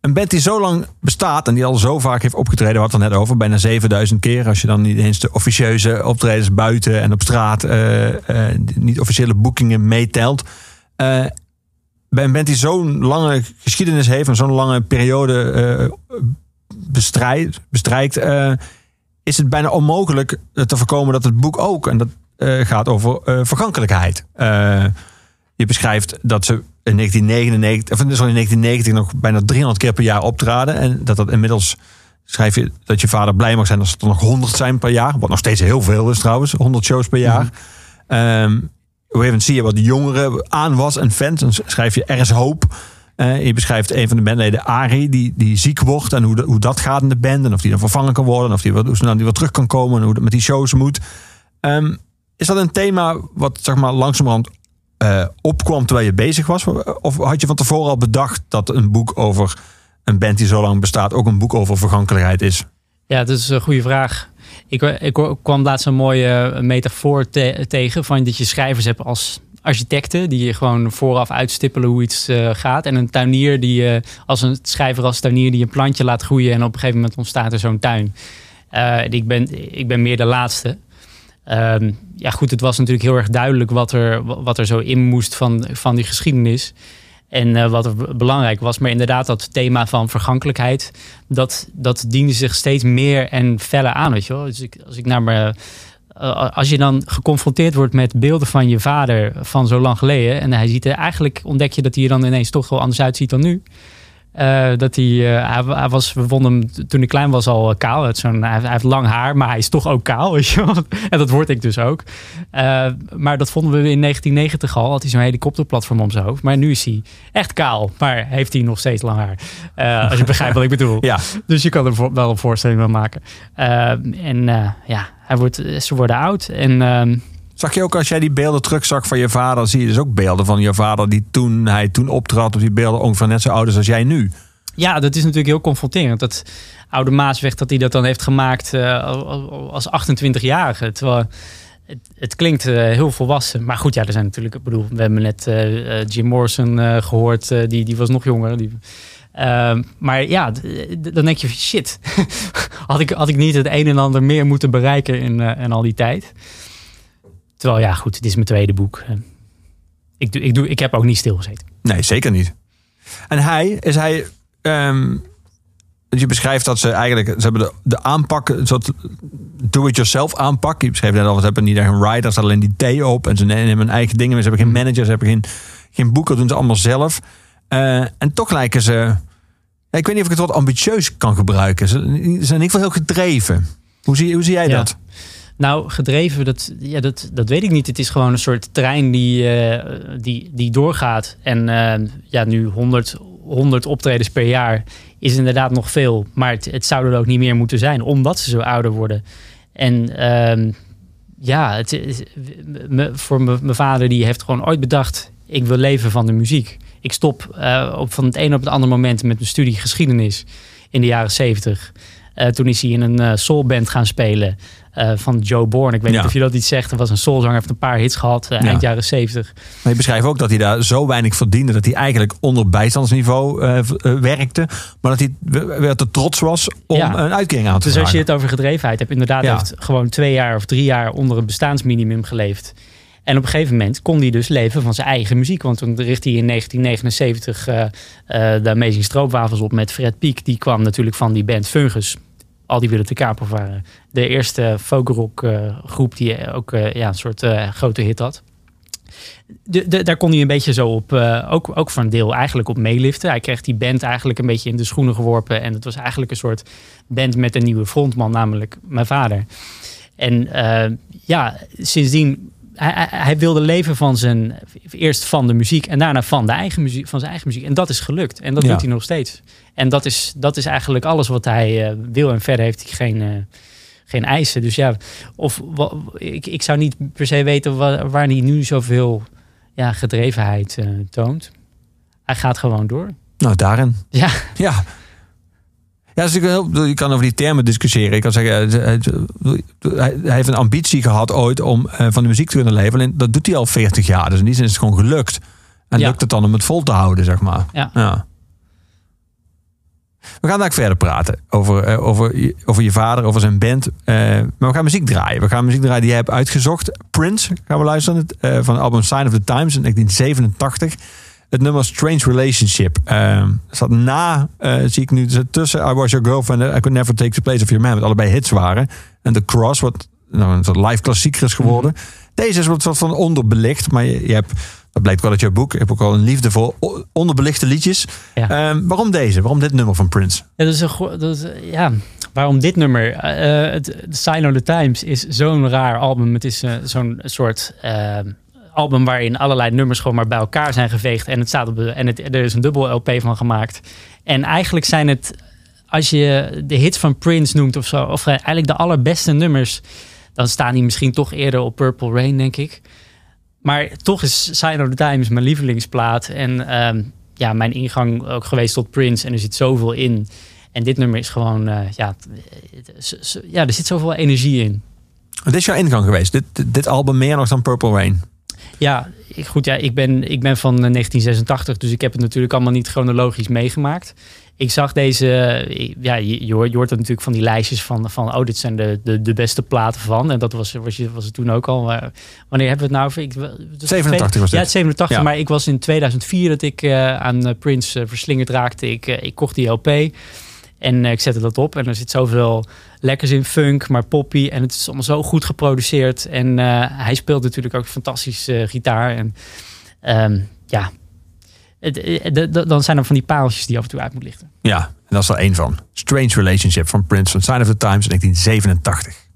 een band die zo lang bestaat en die al zo vaak heeft opgetreden, het er net over, bijna 7000 keer. Als je dan niet eens de officieuze optredens buiten en op straat, eh, eh, niet officiële boekingen meetelt. Eh, bij een band die zo'n lange geschiedenis heeft en zo'n lange periode eh bestrijdt, bestrijkt, eh, is het bijna onmogelijk eh, te voorkomen dat het boek ook, en dat gaat over vergankelijkheid. Je beschrijft dat ze in 1999, of sorry, in 1990 nog bijna 300 keer per jaar optraden en dat dat inmiddels schrijf je dat je vader blij mag zijn als het er nog 100 zijn per jaar. Wat nog steeds heel veel is trouwens, 100 shows per jaar. Ehm, op een zie je wat jongeren aan was en fans. Dan schrijf je Er is hoop. Eh, je beschrijft een van de bandleden, Ari, die, die ziek wordt. En hoe, hoe dat gaat in de band. En of die dan vervangen kan worden. En of die, wat- hoe snel die weer terug kan komen. En hoe dat met die shows moet. Ehm, is dat een thema wat zeg maar, langzamerhand eh, opkwam terwijl je bezig was? Of had je van tevoren al bedacht dat een boek over een band die zo lang bestaat... ook een boek over vergankelijkheid is? Ja, dat is een goede vraag. Ik, ik kwam laatst een mooie metafoor te- tegen van dat je schrijvers hebt als architecten die je gewoon vooraf uitstippelen hoe iets eh, gaat. En een tuinier die je als een schrijver als tuinier die een plantje laat groeien en op een gegeven moment ontstaat er zo'n tuin. Eh, ik, ben, ik ben meer de laatste. Ehm, ja, goed, het was natuurlijk heel erg duidelijk wat er, wat er zo in moest van, van die geschiedenis. En eh, wat belangrijk was. Maar inderdaad, dat thema van vergankelijkheid, dat, dat diende zich steeds meer en feller aan. Weet je wel? Dus ik, als ik naar eh, als je dan geconfronteerd wordt met beelden van je vader van zo lang geleden. En hij ziet er eigenlijk, ontdek je dat hij er dan ineens toch wel anders uitziet dan nu. Eh, dat hij, eh, hij, hij was, we vonden hem toen ik klein was al eh, kaal. Het zo'n- hij, heeft- hij heeft lang haar, maar hij is toch ook kaal. Weet je wel? En dat word ik dus ook. Maar dat vonden we in 1990 al. Had hij zo'n helikopterplatform om zijn hoofd. Maar nu is hij echt kaal. Maar heeft hij nog steeds lang haar. Als je begrijpt wat ik bedoel. Ja, Dus je kan er voor- wel een voorstelling van maken. En ja, hij wordt, ze worden oud. En ehm, Zag je ook als jij die beelden terugzag van je vader, zie je dus ook beelden van je vader die toen hij toen optrad op die beelden ongeveer net zo oud is als jij nu. Ja, dat is natuurlijk heel confronterend. Dat oude Maasweg, dat hij dat dan heeft gemaakt eh, als 28-jarige. Terwijl het, het klinkt eh, heel volwassen. Maar goed, ja, er zijn natuurlijk... Ik bedoel, we hebben net eh, Jim Morrison eh, gehoord. eh, die, die was nog jonger. Die, maar ja, dan denk je, shit. had, ik, had ik niet het een en ander meer moeten bereiken in, in al die tijd? Terwijl, ja, goed, dit is mijn tweede boek. Eh, Ik, doe, ik, doe, ik heb ook niet stilgezeten. Nee, zeker niet. En hij, is hij. ehm, je beschrijft dat ze eigenlijk. Ze hebben de, de aanpak, een soort do-it-yourself aanpak. Je beschreef net al, ze hebben niet echt een writer, er staat alleen die thee op. En ze nemen hun eigen dingen. maar Ze hebben geen managers, ze hebben geen, geen boeken, doen ze allemaal zelf. Eh, en toch lijken ze. ik weet niet of ik het wat ambitieus kan gebruiken. Ze, ze zijn in ieder geval heel gedreven. Hoe zie, hoe zie jij Ja. dat? Nou, gedreven, dat, ja, dat, dat weet ik niet. Het is gewoon een soort trein die, eh, die, die doorgaat. En eh, ja, nu 100, 100 optredens per jaar is inderdaad nog veel. Maar het, het zou er ook niet meer moeten zijn, omdat ze zo ouder worden. En ehm, ja, voor mijn vader, die heeft gewoon ooit bedacht... ik wil leven van de muziek. Ik stop eh, op, van het ene op het andere moment met mijn studie geschiedenis in de jaren 70. Eh, toen is hij in een eh, soulband gaan spelen eh, van Joe Bourne. Ik weet Ja. niet of je dat iets zegt. Er was een soulzanger, heeft een paar hits gehad eh, Ja. eind jaren 70. Maar je beschrijft ook dat hij daar zo weinig verdiende dat hij eigenlijk onder bijstandsniveau eh, werkte. Maar dat hij weer te trots was om Ja. een uitkering aan te Dus als je het over gedrevenheid hebt, inderdaad, heeft gewoon twee jaar of drie jaar onder het bestaansminimum geleefd. En op een gegeven moment kon hij dus leven van zijn eigen muziek. Want toen richt hij in 1979 eh, eh, de Amazing Stroopwafels op met Fred Piek. Die kwam natuurlijk van die band Fungus. Al die Willen te Kaper waren de eerste folkrock eh, groep die ook eh, ja, een soort eh, grote hit had. De, daar kon hij een beetje zo op, eh, ook, ook een deel eigenlijk op meeliften. Hij kreeg die band eigenlijk een beetje in de schoenen geworpen. En het was eigenlijk een soort band met een nieuwe frontman, namelijk mijn vader. En ja, sindsdien, hij, hij- wilde leven van zijn, eerst van de muziek en daarna van, de eigen muziek, van zijn eigen muziek. En dat is gelukt. En dat Ja. doet hij nog steeds. En dat is, dat is eigenlijk alles wat hij eh, wil. En verder heeft hij geen, eh, geen eisen. Dus ja, of ik, ik zou niet per se weten wa- waar hij nu zoveel ja, gedrevenheid eh, toont. Hij gaat gewoon door. Nou, daarin. Ja, Ja. Ja, dus je kan over die termen discussiëren. Ik kan zeggen, eh, hij, heeft een ambitie gehad ooit om eh, van de muziek te kunnen leven. Alleen dat doet hij al 40 jaar. Dus in die zin is het gewoon gelukt. En Ja. lukt het dan om het vol te houden, zeg maar. Ja. We gaan daar verder praten over, eh, over, je- over je vader, over zijn band. Maar we gaan muziek draaien. We gaan muziek draaien die jij hebt uitgezocht. Prince gaan we luisteren van het album Sign of the Times in 1987. Het nummer Strange Relationship. Eh, staat na, eh, zie ik nu tussen I Was Your Girlfriend en I Could Never Take the Place of Your Man. Wat allebei hits waren. En The Cross, wat nou, een soort live klassieker is geworden. Deze is wat, wat van onderbelicht. Maar je, je hebt Dat blijkt wel uit jouw boek. Je hebt ook al een liefde voor onderbelichte liedjes. Ja. Ehm, waarom deze? Waarom dit nummer van Prince? Ja, dat is een, dat is, ja, waarom dit nummer? Eh, het The Sign of the Times is zo'n raar album. Het is eh, zo'n soort eh, album waarin allerlei nummers gewoon maar bij elkaar zijn geveegd. En, het staat op en het, er is een dubbel LP van gemaakt. En eigenlijk zijn het, als je de hits van Prince noemt of zo, of eh, eigenlijk de allerbeste nummers, dan staan die misschien toch eerder op Purple Rain, denk ik. Maar toch is Sign of the Times mijn lievelingsplaat. En ehm, ja, mijn ingang ook geweest tot Prince. En er zit zoveel in. En dit nummer is gewoon, eh, ja, het- s- ja, er zit zoveel energie in. Dit is jouw ingang geweest. Dit, dit album meer nog dan Purple Rain. Ja, ik- goed, ja ik, ben, ik ben van eh, 1986, dus ik heb het natuurlijk allemaal niet chronologisch meegemaakt. Ik zag deze, eh, ja, je, hoort, je hoort het natuurlijk van die lijstjes van, van oh, dit zijn de, de, de beste platen van. En dat was, was, je- was het toen ook al. Maar wanneer hebben we het nou over? Ik, het is 87 was Ja, dit. het 87, Ja. maar ik was in 2004 dat ik eh, aan eh, Prince eh, verslingerd raakte. Ik, eh, ik kocht die LP en eh, ik zette dat op. En er zit zoveel lekkers in, funk, maar poppy. En het is allemaal zo goed geproduceerd. En eh, hij speelt natuurlijk ook fantastisch eh, gitaar. En ehm, ja, het, dan zijn er van die paaltjes die af en toe uit moet lichten. Ja, en dat is er één van. Strange Relationship van Prince van Sign of the Times 1987.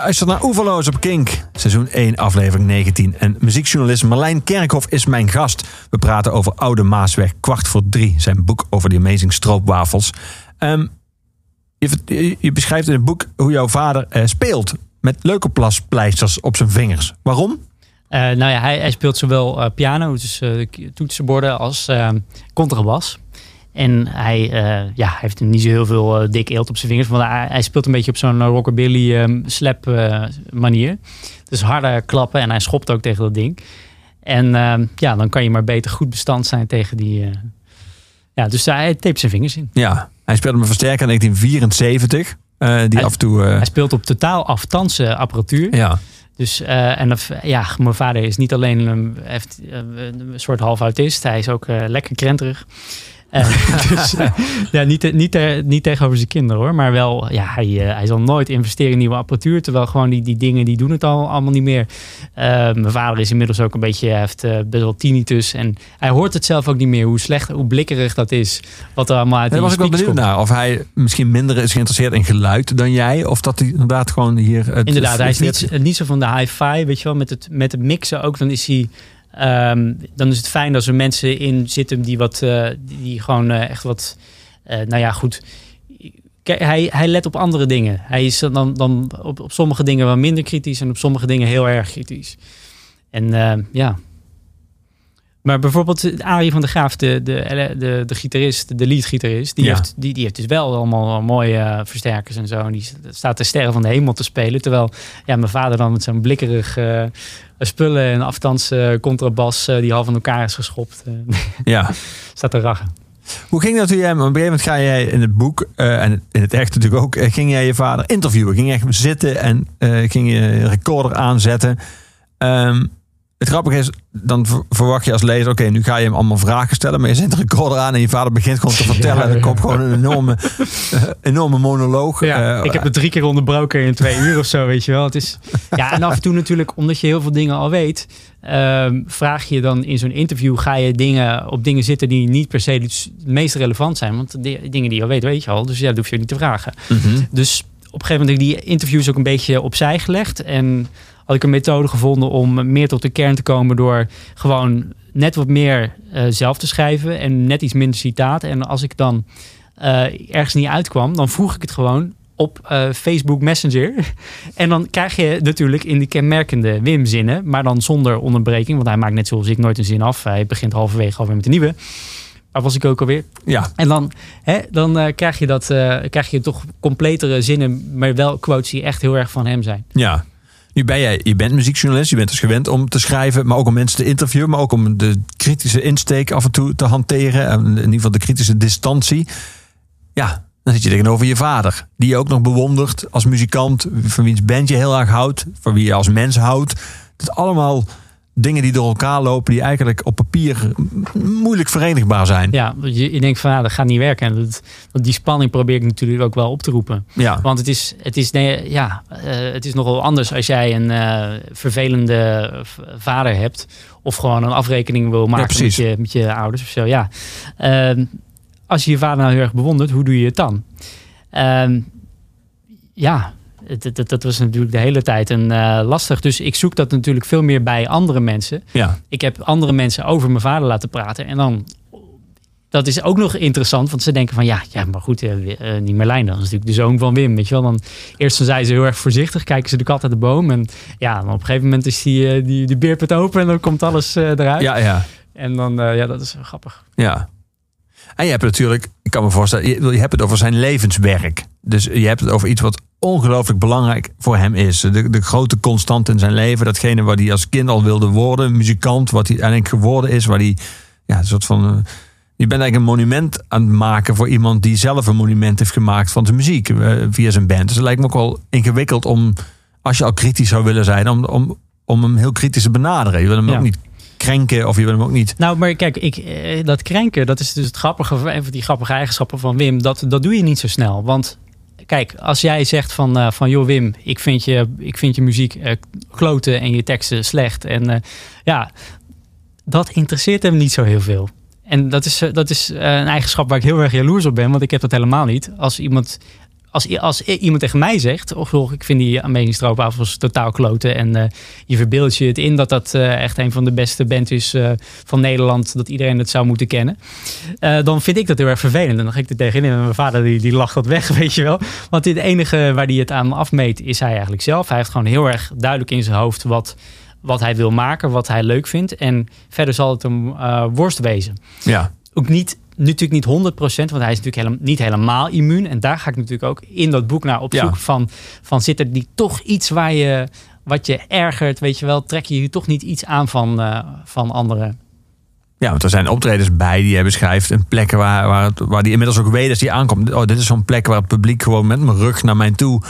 Luistert naar Oeverloos op Kink, seizoen 1, aflevering 19. En muziekjournalist Marlijn Kerkhoff is mijn gast. We praten over Oude Maasweg, kwart voor drie. Zijn boek over de Amazing Stroopwafels. Ehm, je, beschrijft in het boek hoe jouw vader eh, speelt. Met leukoplaspleisters op zijn vingers. Waarom? Eh, nou ja, hij, hij speelt zowel eh, piano, dus toetsenborden, als eh, contrabas. En hij, eh, ja, heeft niet zo heel veel eh, dik eelt op zijn vingers. Want hij, hij speelt een beetje op zo'n eh, rockabilly ehm, slap eh, manier. Dus harde klappen en hij schopt ook tegen dat ding. En ehm, ja, dan kan je maar beter goed bestand zijn tegen die... ja, dus hij tape zijn vingers in. Ja, hij speelde met versterker in 1974. eh, die Hij- af en toe... Hij speelt op totaal afstandse apparatuur. ja. Dus, en dat- ja, mijn vader is niet alleen een, heeft, een soort half autist, hij is ook lekker krenterig. Dus eh, ja, niet, niet, niet tegenover zijn kinderen hoor, maar wel, ja, hij, eh, hij zal nooit investeren in nieuwe apparatuur, terwijl gewoon die, die dingen, die doen het al allemaal niet meer. Eh, mijn vader is inmiddels ook een beetje, hij heeft best wel tinnitus en hij hoort het zelf ook niet meer, hoe slecht, hoe blikkerig dat is, wat er allemaal uit die was ik wel benieuwd komt. naar. Of hij misschien minder is geïnteresseerd in geluid dan jij. Of dat hij inderdaad gewoon hier... Het Inderdaad, hij is niet, niet zo van de hi-fi, weet je wel, met het, met het mixen ook. Dan is hij. Ehm, dan is het fijn als er mensen in zitten die wat, eh, die, gewoon eh, echt wat, eh, nou ja, goed. Hij, hij let op andere dingen. Hij is dan, dan op, op sommige dingen wel minder kritisch en op sommige dingen heel erg kritisch. En eh, ja. Maar bijvoorbeeld Arie van der Graaf, de, de, de, de gitarist, de leadgitarist, die, Ja. heeft, die, die heeft dus wel allemaal mooie eh, versterkers en zo. En die staat de sterren van de hemel te spelen. Terwijl ja, mijn vader dan met zo'n blikkerig eh, spullen en afstands eh, contrabas die half aan elkaar is geschopt, Ja. staat te rachen. Hoe ging dat toen jij... Op een gegeven moment ga jij in het boek... en in het echt natuurlijk ook... ging jij je vader interviewen. Ging je echt zitten en ging je een recorder aanzetten. Ehm, het grappige is... Dan ver- verwacht je als lezer... Oké, nu ga je hem allemaal vragen stellen. Maar je zet de recorder aan en je vader begint gewoon te vertellen. En dan komt gewoon een enorme, eh, enorme monoloog. Ja, Eh, ik heb het drie keer onderbroken in twee uur of zo, weet je wel. Het is, ja, en af en toe natuurlijk, omdat je heel veel dingen al weet, ehm, vraag je dan in zo'n interview, ga je dingen, op dingen zitten die niet per se het meest relevant zijn. Want de dingen die je al weet, weet je al. Dus ja, dat hoef je niet te vragen. mhm. Dus op een gegeven moment heb ik die interviews ook een beetje opzij gelegd. En had ik een methode gevonden om meer tot de kern te komen door gewoon net wat meer eh, zelf te schrijven en net iets minder citaten. En als ik dan eh, ergens niet uitkwam, dan vroeg ik het gewoon op eh, Facebook Messenger. en dan krijg je natuurlijk in die kenmerkende Wim-zinnen, maar dan zonder onderbreking, want hij maakt net zoals ik nooit een zin af. Hij begint halverwege alweer met een nieuwe. Waar was ik ook alweer? Ja, En dan, hè, dan krijg, je dat, krijg je toch completere zinnen, maar wel quotes die echt heel erg van hem zijn. Ja. Nu ben jij, je bent muziekjournalist, je bent dus gewend om te schrijven, maar ook om mensen te interviewen, maar ook om de kritische insteek af en toe te hanteren. En in ieder geval de kritische distantie. Ja, dan zit je tegenover je vader, die je ook nog bewondert als muzikant, van wiens band je heel erg houdt, van wie je als mens houdt. Is allemaal dingen die door elkaar lopen, die eigenlijk op papier moeilijk verenigbaar zijn. Ja, je, je denkt van dat gaat niet werken. En dat, die spanning probeer ik natuurlijk ook wel op te roepen. Ja, Want het is, het is, nee, ja, eh, het is nogal anders als jij een eh, vervelende vader hebt. Of gewoon een afrekening wil maken met, je, met je ouders of zo. Ja. Ehm, als je je vader nou heel erg bewondert, hoe doe je het dan? Ehm, ja, dat, dat, dat was natuurlijk de hele tijd een, eh, lastig. Dus ik zoek dat natuurlijk veel meer bij andere mensen. ja. Ik heb andere mensen over mijn vader laten praten. En dan, dat is ook nog interessant. Want ze denken van, ja, ja maar goed, eh, eh, die Merlijn, dat is natuurlijk de zoon van Wim. Weet je wel, dan, eerst dan zijn ze heel erg voorzichtig, kijken ze de kat uit de boom. En ja, dan op een gegeven moment is die, die, die beerput open en dan komt alles eruit. ja, ja. En dan, ja, dat is grappig. Ja. En je hebt het natuurlijk, ik kan me voorstellen, je, je hebt het over zijn levenswerk. Dus je hebt het over iets wat ongelooflijk belangrijk voor hem is. De, de grote constant in zijn leven, datgene waar hij als kind al wilde worden, muzikant, wat hij uiteindelijk geworden is, waar hij, ja, een soort van. eh, je bent eigenlijk een monument aan het maken voor iemand die zelf een monument heeft gemaakt van zijn muziek eh, via zijn band. Dus het lijkt me ook wel ingewikkeld om, als je al kritisch zou willen zijn, om, om, om hem heel kritisch te benaderen. Je wil hem Ja. ook niet krenken of je wil hem ook niet. Nou, maar kijk, ik, eh, dat krenken, dat is dus het grappige, van die grappige eigenschappen van Wim. Dat, dat doe je niet zo snel. Want kijk, als jij zegt van, eh, van joh Wim, ik vind je, ik vind je muziek eh kloten en je teksten slecht. En ja, dat interesseert hem niet zo heel veel. En dat is, dat is een eigenschap waar ik heel erg jaloers op ben, want ik heb dat helemaal niet. Als iemand, als, als iemand tegen mij zegt, of joh, ik vind die Amazing Stroopwafels totaal kloten en eh, je verbeeldt je het in dat dat eh, echt een van de beste bands is eh, van Nederland, dat iedereen het zou moeten kennen, dan vind ik dat heel erg vervelend. En dan ga ik er tegenin en mijn vader die, die lacht dat weg, weet je wel. Want het enige waar hij het aan afmeet is hij eigenlijk zelf. Hij heeft gewoon heel erg duidelijk in zijn hoofd wat, wat hij wil maken, wat hij leuk vindt. En verder zal het hem eh, worst wezen Ja. ook niet, natuurlijk niet 100%, want hij is natuurlijk helemaal, niet helemaal immuun. En daar ga ik natuurlijk ook in dat boek naar op Ja. zoek van, van zit er niet toch iets waar je, wat je ergert, weet je wel, trek je hier toch niet iets aan van, eh, van anderen. Ja, want er zijn optredens bij die hij beschrijft. En plekken waar, waar, het- waar die inmiddels ook weet als hij aankomt. Oh, dit is zo'n plek waar het publiek gewoon met mijn rug naar mij toe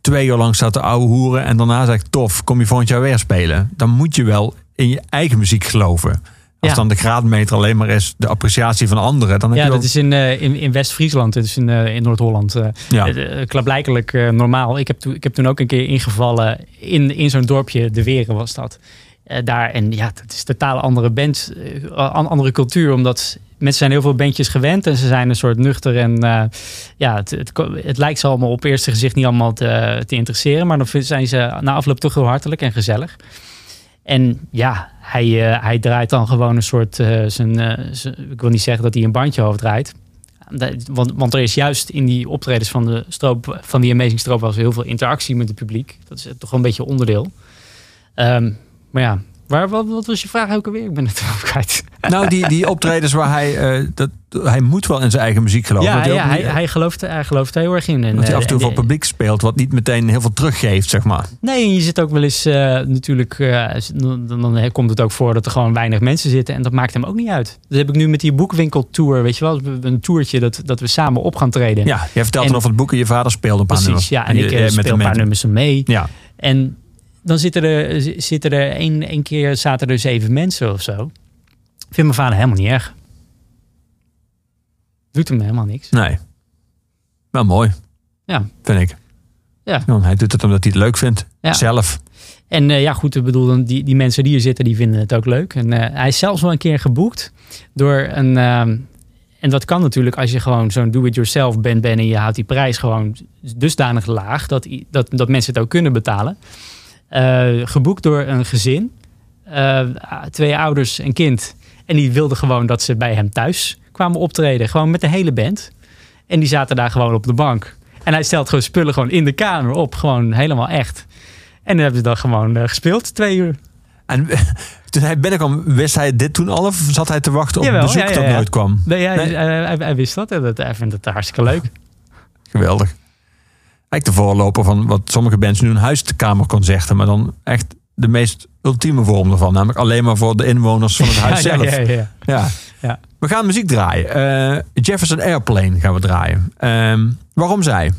twee uur lang staat te ouwe hoeren. En daarna zegt tof, kom je volgend jaar weer spelen. Dan moet je wel in je eigen muziek geloven. Als Ja. dan de graadmeter alleen maar is de appreciatie van anderen. Dan heb Ja, je dat is in, eh, in, in West-Friesland, dat is in, eh, in Noord-Holland. eh Ja. klaarblijkelijk normaal. Ik heb, toen, ik heb toen ook een keer ingevallen in, in zo'n dorpje, De Weren was dat. Daar, en ja, dat is een totaal andere band, an- andere cultuur. Omdat mensen zijn heel veel bandjes gewend en ze zijn een soort nuchter. En ja, het, het, het lijkt ze allemaal op eerste gezicht niet allemaal te, te interesseren. Maar dan zijn ze na afloop toch heel hartelijk en gezellig. En ja, hij, eh, hij draait dan gewoon een soort. eh, zijn, eh, zijn- ik wil niet zeggen dat hij een bandje overdraait. Dat- Want, want er is juist in die optredens van, de stroop, van die Amazing Stroop was heel veel interactie met het publiek. Dat is toch wel een beetje onderdeel. Ehm, maar ja, waar, wat, wat was je vraag ook alweer? Ik ben het even kwijt. Nou, die, die optredens waar hij... eh, dat, hij moet wel in zijn eigen muziek geloven. ja, hij ja hij, hij, gelooft, hij gelooft heel erg in. En, dat hij af en toe eh, voor publiek speelt... wat niet meteen heel veel teruggeeft, zeg maar. Nee, je zit ook wel eens eh, natuurlijk. eh, dan, dan komt het ook voor dat er gewoon weinig mensen zitten. En dat maakt hem ook niet uit. Dat heb ik nu met die boekwinkeltour. Weet je wel, een toertje dat, dat we samen op gaan treden. Ja, jij vertelt En- dan over het boek en je vader speelde een paar Precies, nummers. ja. En ik je- eh, speel een paar nummers mee. Ja, En dan zitten er, zitten er één, één keer zaten er zeven mensen of zo. Vindt mijn vader helemaal niet erg. Doet hem helemaal niks. nee. Wel mooi, Ja. vind ik. Ja. Hij doet het omdat hij het leuk vindt. Ja. Zelf. En eh, ja, goed, ik bedoel, die, die mensen die hier zitten, die vinden het ook leuk. En eh, hij is zelfs wel een keer geboekt door een... ehm, en dat kan natuurlijk als je gewoon zo'n do-it-yourself bent, ben en je houdt die prijs gewoon dusdanig laag dat, dat, dat mensen het ook kunnen betalen. Eh, geboekt door een gezin, eh, twee ouders en kind. En die wilden gewoon dat ze bij hem thuis kwamen optreden, gewoon met de hele band. En die zaten daar gewoon op de bank. En hij stelt gewoon spullen gewoon in de kamer op, gewoon helemaal echt. En dan hebben ze dan gewoon eh, gespeeld, twee uur. En toen hij binnenkwam, wist hij dit toen al? Of zat hij te wachten op Jawel, bezoek ja, ja, dat nooit kwam? Nee, hij, Nee. hij, hij- hij wist dat en dat, hij vindt het hartstikke leuk. Geweldig. Eigenlijk de voorloper van wat sommige bands nu een huiskamerconcerten. Maar dan echt de meest ultieme vorm ervan. Namelijk alleen maar voor de inwoners van het huis ja, zelf. ja, ja, ja. Ja. Ja. We gaan muziek draaien. Eh, Jefferson Airplane gaan we draaien. Ehm, waarom zij?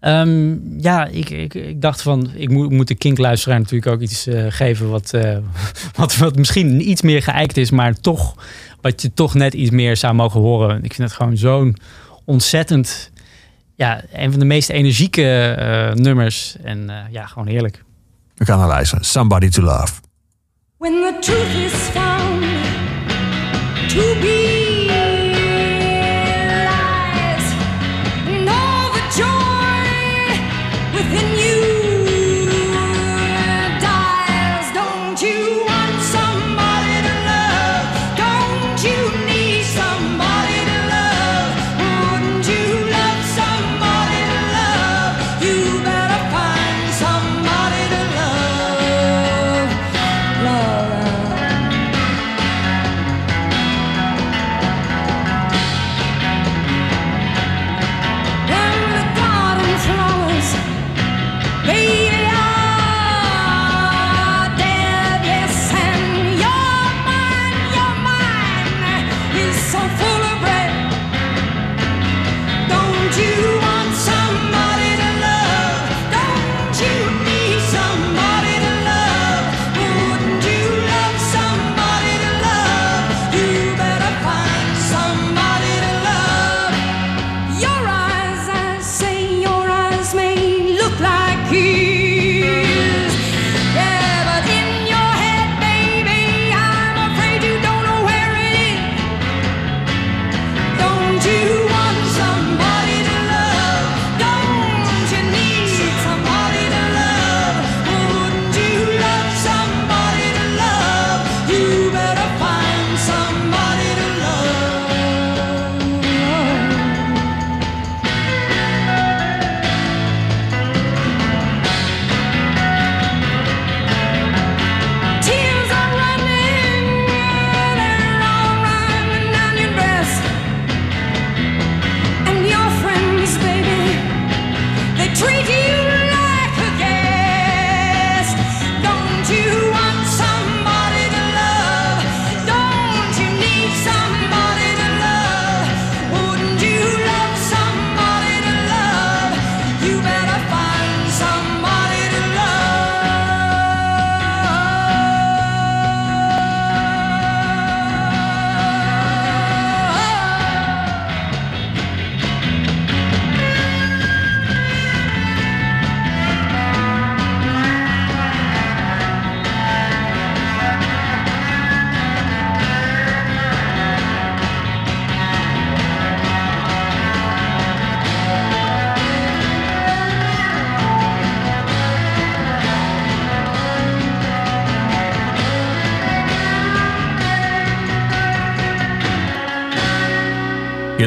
Ehm, ja, ik, ik, ik dacht van, ik moet, moet de kinkluisteraar natuurlijk ook iets eh, geven wat, eh, wat, wat misschien iets meer geëikt is, maar toch, wat je toch net iets meer zou mogen horen. Ik vind het gewoon zo'n ontzettend, ja, een van de meest energieke eh, nummers. En eh, ja, gewoon heerlijk. We gaan naar luisteren. Somebody to Love. When the truth is found to be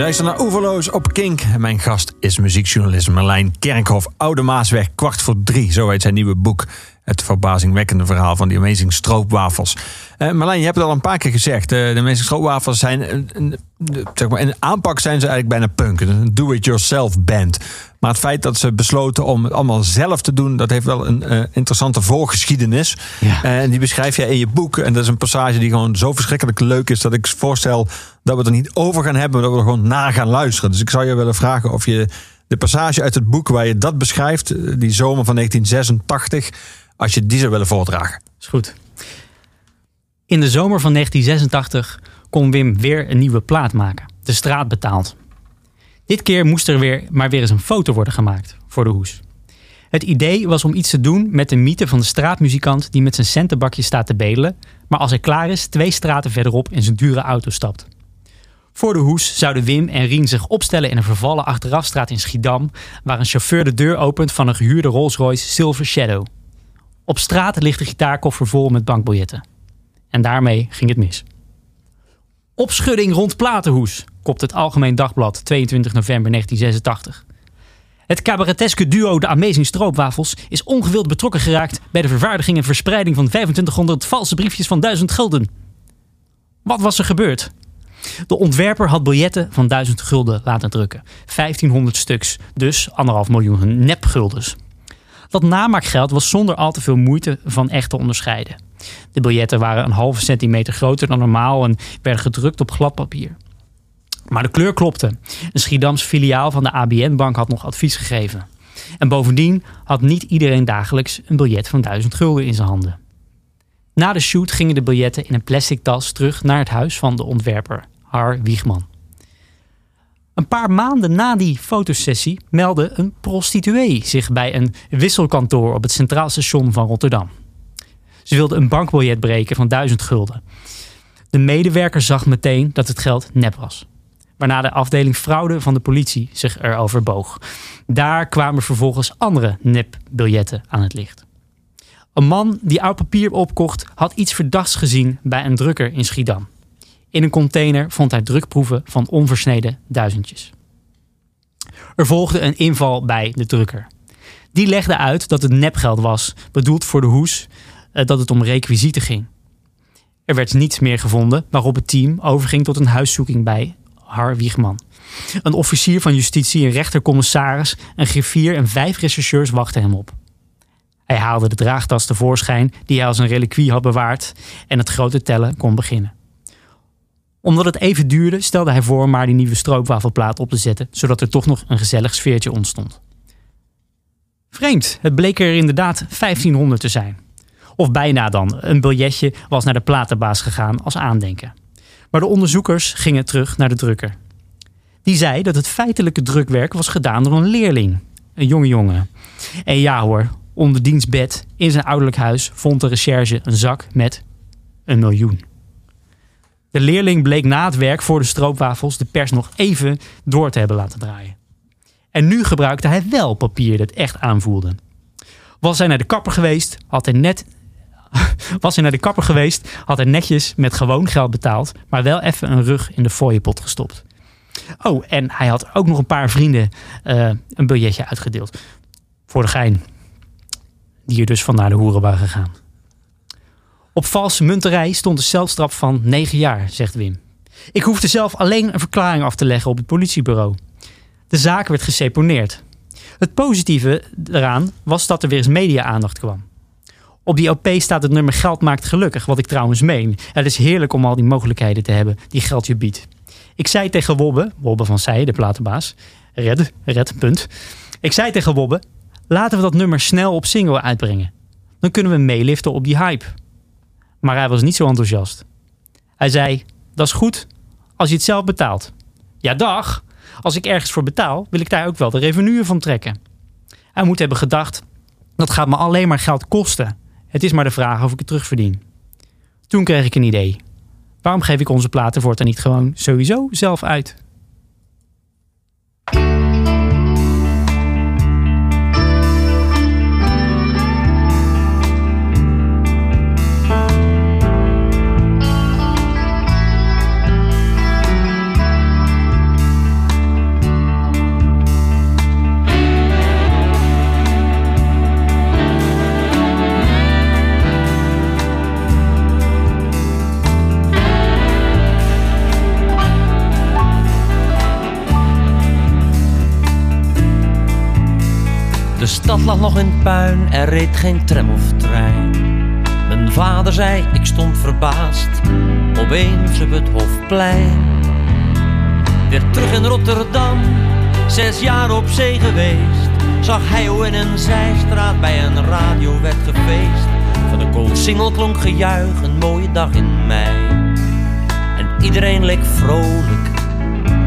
luistert naar Oeverloos op Kink. Mijn gast is muziekjournalist Marlijn Kerkhoff. Oude Maasweg, kwart voor drie. Zo heet zijn nieuwe boek. Het verbazingwekkende verhaal van die Amazing Stroopwafels. Eh Marlijn, je hebt het al een paar keer gezegd. eh, de Amazing Stroopwafels zijn... Een, zeg maar, in aanpak zijn ze eigenlijk bijna punk. Een do-it-yourself band. Maar het feit dat ze besloten om het allemaal zelf te doen... dat heeft wel een eh, interessante voorgeschiedenis. Ja. En die beschrijf jij in je boek. En dat is een passage die gewoon zo verschrikkelijk leuk is... dat ik voorstel dat we het er niet over gaan hebben... maar dat we er gewoon naar gaan luisteren. Dus ik zou je willen vragen of je de passage uit het boek... waar je dat beschrijft, die zomer van 1986... als je die zou willen voordragen. Is goed. In de zomer van 1986 kon Wim weer een nieuwe plaat maken. De straat betaald. Dit keer moest er weer, maar weer eens een foto worden gemaakt voor de hoes. Het idee was om iets te doen met de mythe van de straatmuzikant die met zijn centenbakje staat te bedelen, maar als hij klaar is twee straten verderop in zijn dure auto stapt. Voor de hoes zouden Wim en Rien zich opstellen in een vervallen achterafstraat in Schiedam, waar een chauffeur de deur opent van een gehuurde Rolls-Royce Silver Shadow. Op straat ligt de gitaarkoffer vol met bankbiljetten. En daarmee ging het mis. Opschudding rond Platenhoes, kopt het Algemeen Dagblad 22 november 1986. Het cabareteske duo De Amazing Stroopwafels is ongewild betrokken geraakt bij de vervaardiging en verspreiding van 2500 valse briefjes van 1000 gulden. Wat was er gebeurd? De ontwerper had biljetten van 1000 gulden laten drukken. 1500 stuks, dus anderhalf miljoen nepguldens. Dat namaakgeld was zonder al te veel moeite van echt te onderscheiden. De biljetten waren een halve centimeter groter dan normaal en werden gedrukt op glad papier. Maar de kleur klopte. Een Schiedams filiaal van de ABN-bank had nog advies gegeven. En bovendien had niet iedereen dagelijks een biljet van 1000 gulden in zijn handen. Na de shoot gingen de biljetten in een plastic tas terug naar het huis van de ontwerper, Har Wiegman. Een paar maanden na die fotosessie meldde een prostituee zich bij een wisselkantoor op het Centraal Station van Rotterdam. Ze wilde een bankbiljet breken van 1000 gulden. De medewerker zag meteen dat het geld nep was. Waarna de afdeling fraude van de politie zich erover boog. Daar kwamen vervolgens andere nepbiljetten aan het licht. Een man die oud papier opkocht had iets verdachts gezien bij een drukker in Schiedam. In een container vond hij drukproeven van onversneden duizendjes. Er volgde een inval bij de drukker. Die legde uit dat het nepgeld was, bedoeld voor de hoes, eh, dat het om requisieten ging. Er werd niets meer gevonden, waarop het team overging tot een huiszoeking bij Har Wiegman. Een officier van justitie, een rechtercommissaris, een griffier en vijf rechercheurs wachten hem op. Hij haalde de draagtas tevoorschijn die hij als een reliquie had bewaard en het grote tellen kon beginnen. Omdat het even duurde, stelde hij voor maar die nieuwe stroopwafelplaat op te zetten, zodat er toch nog een gezellig sfeertje ontstond. Vreemd, het bleek er inderdaad 1500 te zijn. Of bijna dan, een biljetje was naar de platenbaas gegaan als aandenken. Maar de onderzoekers gingen terug naar de drukker. Die zei dat het feitelijke drukwerk was gedaan door een leerling, een jonge jongen. En ja hoor, onder diens bed in zijn ouderlijk huis vond de recherche een zak met een miljoen. De leerling bleek na het werk voor de stroopwafels de pers nog even door te hebben laten draaien. En nu gebruikte hij wel papier dat echt aanvoelde. Was hij naar de kapper geweest, had hij net. Was hij naar de kapper geweest, had hij netjes met gewoon geld betaald, maar wel even een rug in de fooiepot gestopt. Oh, en hij had ook nog een paar vrienden eh, een biljetje uitgedeeld. Voor de gein. Die er dus van naar de hoeren waren gegaan. Op valse munterij stond een celstraf van 9 jaar, zegt Wim. Ik hoefde zelf alleen een verklaring af te leggen op het politiebureau. De zaak werd geseponeerd. Het positieve eraan was dat er weer eens media-aandacht kwam. Op die LP staat het nummer Geld maakt gelukkig, wat ik trouwens meen. Het is heerlijk om al die mogelijkheden te hebben die geld je biedt. Ik zei tegen Wobbe, Wobbe van Zij, de platenbaas, red, red, punt. Ik zei tegen Wobbe, laten we dat nummer snel op single uitbrengen. Dan kunnen we meeliften op die hype. Maar hij was niet zo enthousiast. Hij zei, dat is goed als je het zelf betaalt. Ja, dag. Als ik ergens voor betaal, wil ik daar ook wel de revenue van trekken. Hij moet hebben gedacht, dat gaat me alleen maar geld kosten. Het is maar de vraag of ik het terugverdien. Toen kreeg ik een idee. Waarom geef ik onze platen voortaan niet gewoon sowieso zelf uit? De stad lag nog in puin, er reed geen tram of trein. Mijn vader zei, ik stond verbaasd, opeens op het Hofplein. Weer terug in Rotterdam, zes jaar op zee geweest. Zag hij hoe in een zijstraat bij een radio werd gefeest. Van de koolsingel klonk gejuich, een mooie dag in mei. En iedereen leek vrolijk,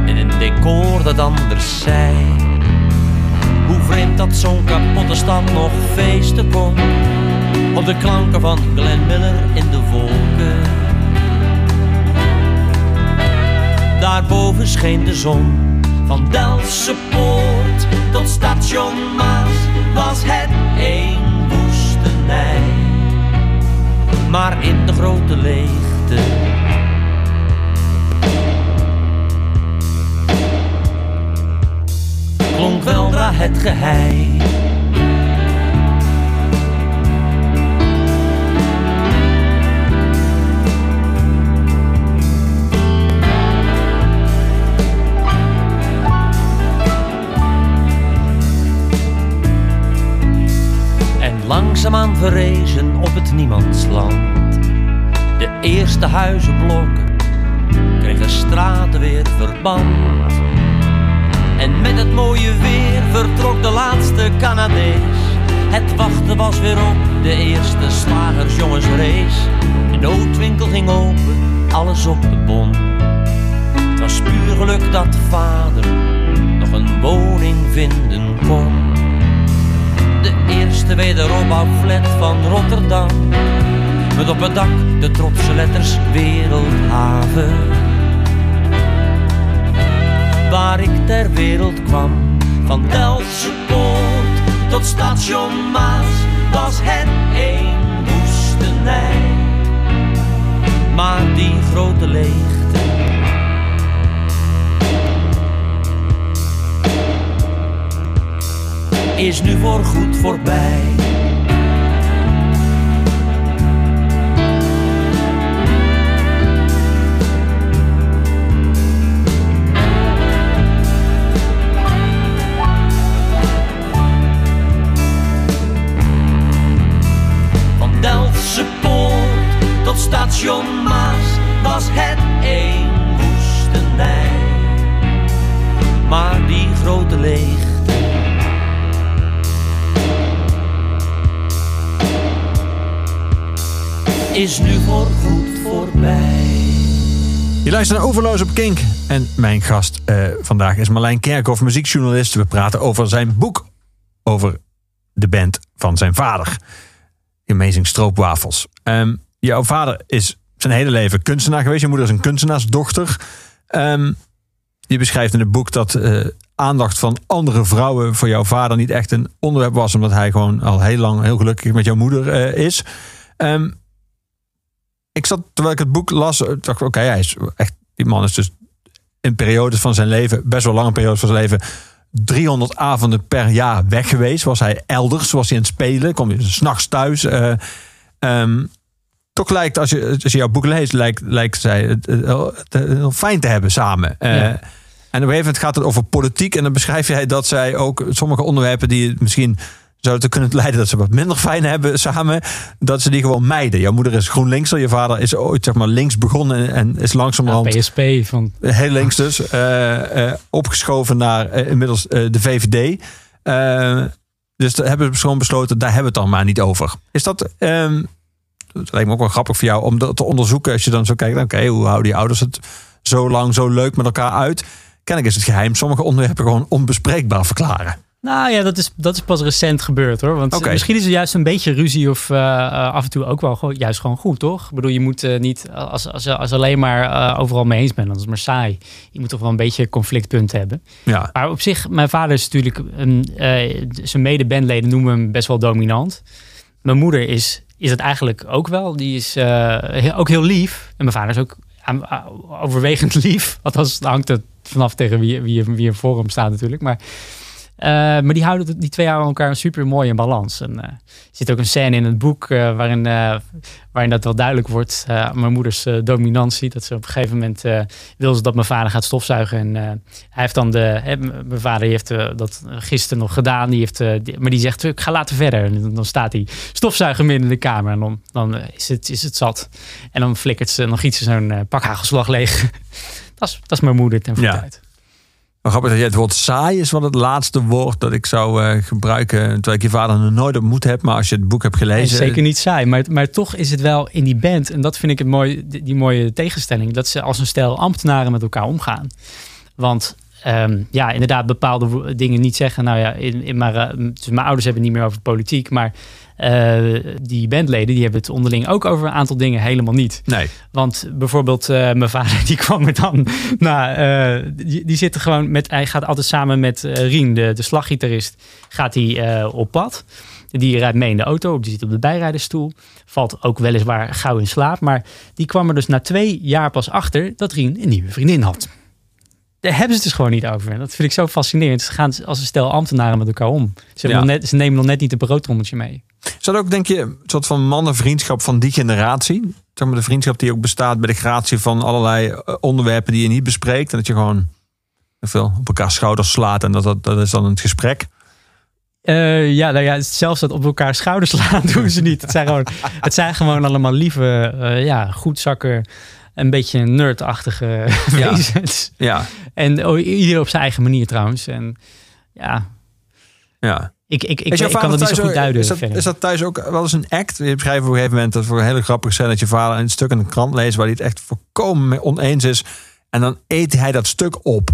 in een decor dat anders zei. Hoe vreemd dat zo'n kapotte stad nog feesten kon. Op de klanken van Glenn Miller in de wolken. Daarboven scheen de zon. Van Delftse Poort tot station Maas was het één woestenij. Maar in de grote leegte weldra het geheim. En langzaamaan verrezen op het niemandsland. De eerste huizenblokken kregen straten weer verband. En met het mooie weer vertrok de laatste Canadees. Het wachten was weer op de eerste slagersjongensrace. De noodwinkel ging open, alles op de bon. Het was puur geluk dat vader nog een woning vinden kon. De eerste wederopbouwflat van Rotterdam. Met op het dak de trotse letters Wereldhaven waar ik ter wereld kwam. Van Delftse Poort tot station Maas was het één woestenij. Maar die grote leegte is nu voorgoed voorbij. Is nu voorgoed voorbij. Je luistert naar Overloos op Kink. En mijn gast eh, vandaag is Marlijn Kerkhoff, muziekjournalist. We praten over zijn boek over de band van zijn vader. Amazing Stroopwafels. Ehm, jouw vader is zijn hele leven kunstenaar geweest. Je moeder is een kunstenaarsdochter. Ehm, je beschrijft in het boek dat eh, aandacht van andere vrouwen voor jouw vader niet echt een onderwerp was. Omdat hij gewoon al heel lang heel gelukkig met jouw moeder eh, is. Ehm, ik zat, terwijl ik het boek las, eh, dacht oké, hij is echt, die man is dus in periodes van zijn leven, best wel lange periodes van zijn leven, 300 avonden per jaar weg geweest. Was hij elders, was hij aan het spelen, kwam hij s'nachts thuis. eh, ehm, toch lijkt, als je, als je jouw boek leest, lijkt, lijkt zij het, heel, fijn te hebben samen. Ja. En op een gegeven moment gaat het over politiek. En dan beschrijf jij dat zij ook sommige onderwerpen die het misschien zouden kunnen leiden dat ze wat minder fijn hebben samen, dat ze die gewoon mijden. Jouw moeder is GroenLinkser, je vader is ooit zeg maar links begonnen en is Ja, langzamerhand PSP van heel links dus, eh, eh, opgeschoven naar eh, inmiddels de VVD. Dus daar hebben ze gewoon besloten, daar hebben we het dan maar niet over. Is dat, ehm dat lijkt me ook wel grappig voor jou om dat te onderzoeken als je dan zo kijkt, oké, hoe houden die ouders het zo lang, zo leuk met elkaar uit? Kennelijk is het geheim sommige onderwerpen gewoon onbespreekbaar verklaren. Nou ja, dat is, dat is pas recent gebeurd hoor. Want Oké. misschien is het juist een beetje ruzie of eh, eh, af en toe ook wel gewoon, juist gewoon goed, toch? Ik bedoel, je moet eh, niet, als, als, als alleen maar overal mee eens bent, dan is het maar saai. Je moet toch wel een beetje conflictpunten hebben. Ja, Maar op zich, mijn vader is natuurlijk, een, zijn mede-bandleden noemen hem best wel dominant. Mijn moeder is, is het eigenlijk ook wel. Die is heel- ook heel lief. En mijn vader is ook overwegend lief. Althans, hangt het vanaf tegen wie, wie, wie voor hem staat natuurlijk. Maar maar die houden die twee houden elkaar super mooi in balans. En, eh, er zit ook een scène in het boek eh, waarin, eh, waarin dat wel duidelijk wordt. eh, mijn moeders eh, dominantie. Dat ze op een gegeven moment eh, wil ze dat mijn vader gaat stofzuigen. En eh, hij heeft dan de. Hè, mijn vader heeft eh, dat gisteren nog gedaan. Die heeft, eh, die- maar die zegt: Ik ga later verder. En dan- staat hij stofzuigen midden in de kamer. En dan, dan eh, is, het, is het zat. En dan flikkert ze, dan giet ze zo'n eh, pak hagelslag leeg. dat, is, dat is mijn moeder ten Ja. uit. Maar grappig dat jij het woord saai is wel het laatste woord dat ik zou eh, gebruiken. Terwijl ik je vader nog nooit ontmoet heb. Maar als je het boek hebt gelezen. zeker niet saai. Maar, maar toch is het wel in die band. En dat vind ik het mooi, die, mooie tegenstelling. Dat ze als een stel ambtenaren met elkaar omgaan. Want ehm, ja, inderdaad, bepaalde dingen niet zeggen. Nou ja, in, in maar, eh, dus mijn ouders hebben het niet meer over politiek. Maar eh, die bandleden die hebben het onderling ook over een aantal dingen helemaal niet. Nee. Want bijvoorbeeld eh, mijn vader die kwam er dan na. eh, die, die zit er gewoon met. Hij gaat altijd samen met Rien, de, de slaggitarist, gaat hij op pad. Die rijdt mee in de auto, die zit op de bijrijdersstoel. Valt ook weliswaar gauw in slaap. Maar die kwam er dus na twee jaar pas achter dat Rien een nieuwe vriendin had. Daar hebben ze het dus gewoon niet over. En dat vind ik zo fascinerend. Ze gaan als een stel ambtenaren met elkaar om. Ze, Ja. net, ze nemen nog net niet een broodtrommeltje mee. Is dat ook, denk je, een soort van mannenvriendschap van die generatie? Zeg maar de vriendschap die ook bestaat bij de gratie van allerlei eh, onderwerpen die je niet bespreekt. En dat je gewoon veel op elkaar schouders slaat en dat, dat, dat is dan het gesprek. Eh, ja, nou ja, zelfs dat op elkaar schouders slaan doen ze niet. Het zijn gewoon, het zijn gewoon allemaal lieve, eh ja, goedzakker, een beetje nerdachtige Ja. wezens. Ja, En oh, ieder op zijn eigen manier trouwens. En ja, ja. ik, ik, ik, Is jouw ik kan vader het niet zo goed duiden. Is dat, is dat thuis ook wel eens een act? Je beschrijft op een gegeven moment dat voor een hele grappig zijn dat je vader een stuk in de krant leest waar hij het echt volkomen mee oneens is. En dan eet hij dat stuk op.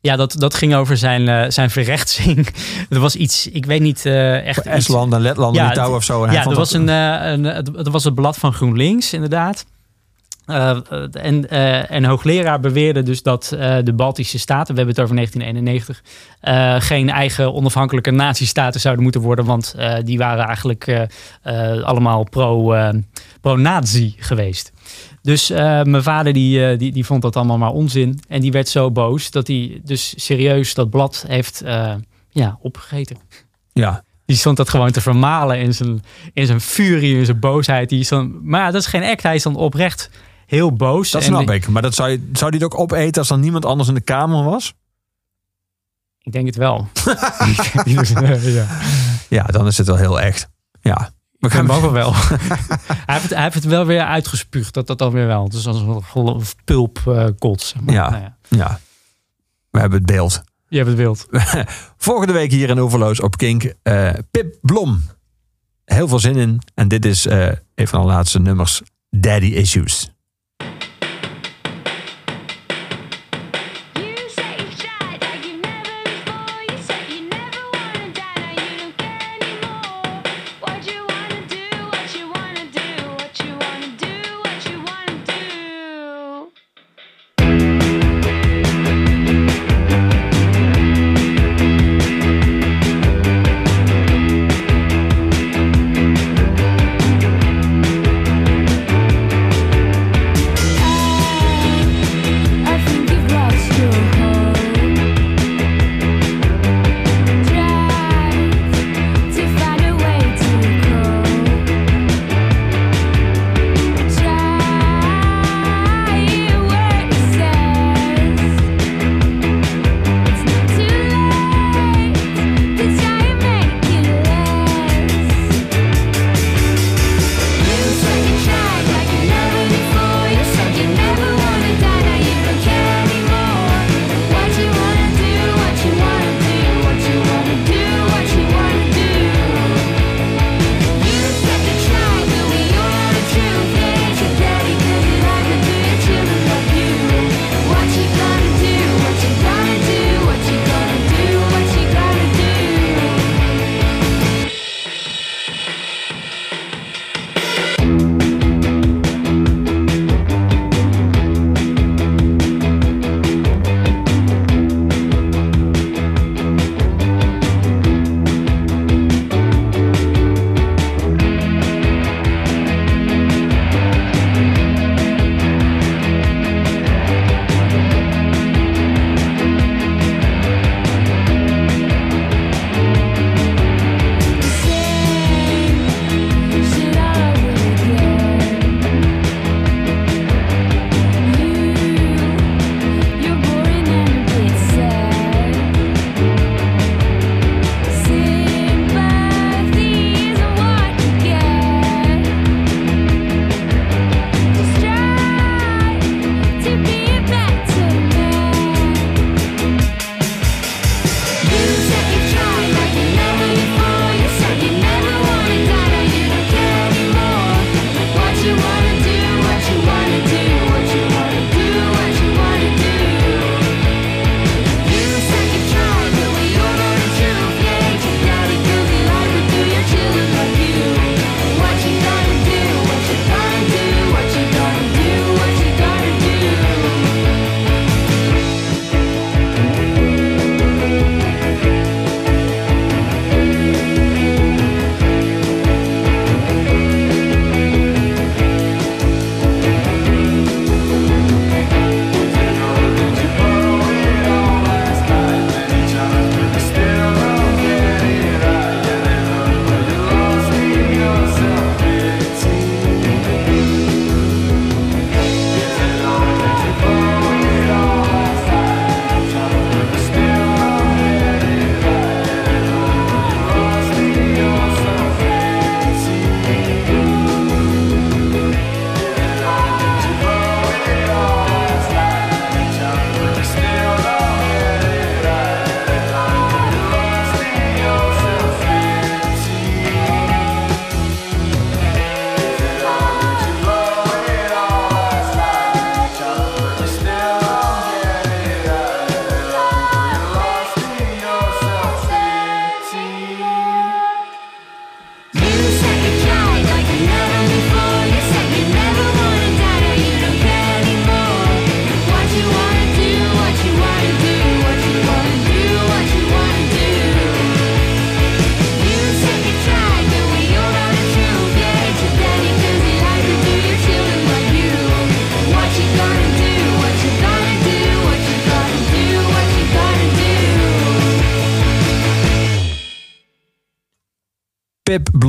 Ja, dat, dat ging over zijn, eh, zijn verrechtsing. Er was iets, ik weet niet eh, echt. Voor Estland en Letland Ja, Litouwen of zo. En hij ja, er was dat- een, eh, een, het het was het blad van GroenLinks, inderdaad. Eh, en, eh, en hoogleraar beweerde dus dat eh, de Baltische Staten, we hebben het over 1991, eh, geen eigen onafhankelijke natiestaten zouden moeten worden, want die waren eigenlijk allemaal pro, pro-nazi geweest. Dus mijn vader die, die, die vond dat allemaal maar onzin. En die werd zo boos dat hij dus serieus dat blad heeft ja, opgegeten. Ja, Die stond dat gewoon te vermalen in zijn, in zijn furie, in zijn boosheid. Die stond, maar ja, dat is geen act. Hij is dan oprecht heel boos. dat En snap ik. Maar dat zou, je, zou die het ook opeten als er niemand anders in de kamer was? Ik denk het wel. ja. Ja, dan is het wel heel echt. Ja. We Gaan boven wel. hij, heeft het, hij heeft het wel weer uitgespuugd. Dat dat dan weer wel. Dus als een pulp eh kots. zeg maar. Ja. Nou ja. Ja, we hebben het beeld. Je hebt het wild. Volgende week hier in Overloos op Kink. eh, Pip Blom. Heel veel zin in. En dit is eh, een van de laatste nummers. Daddy Issues.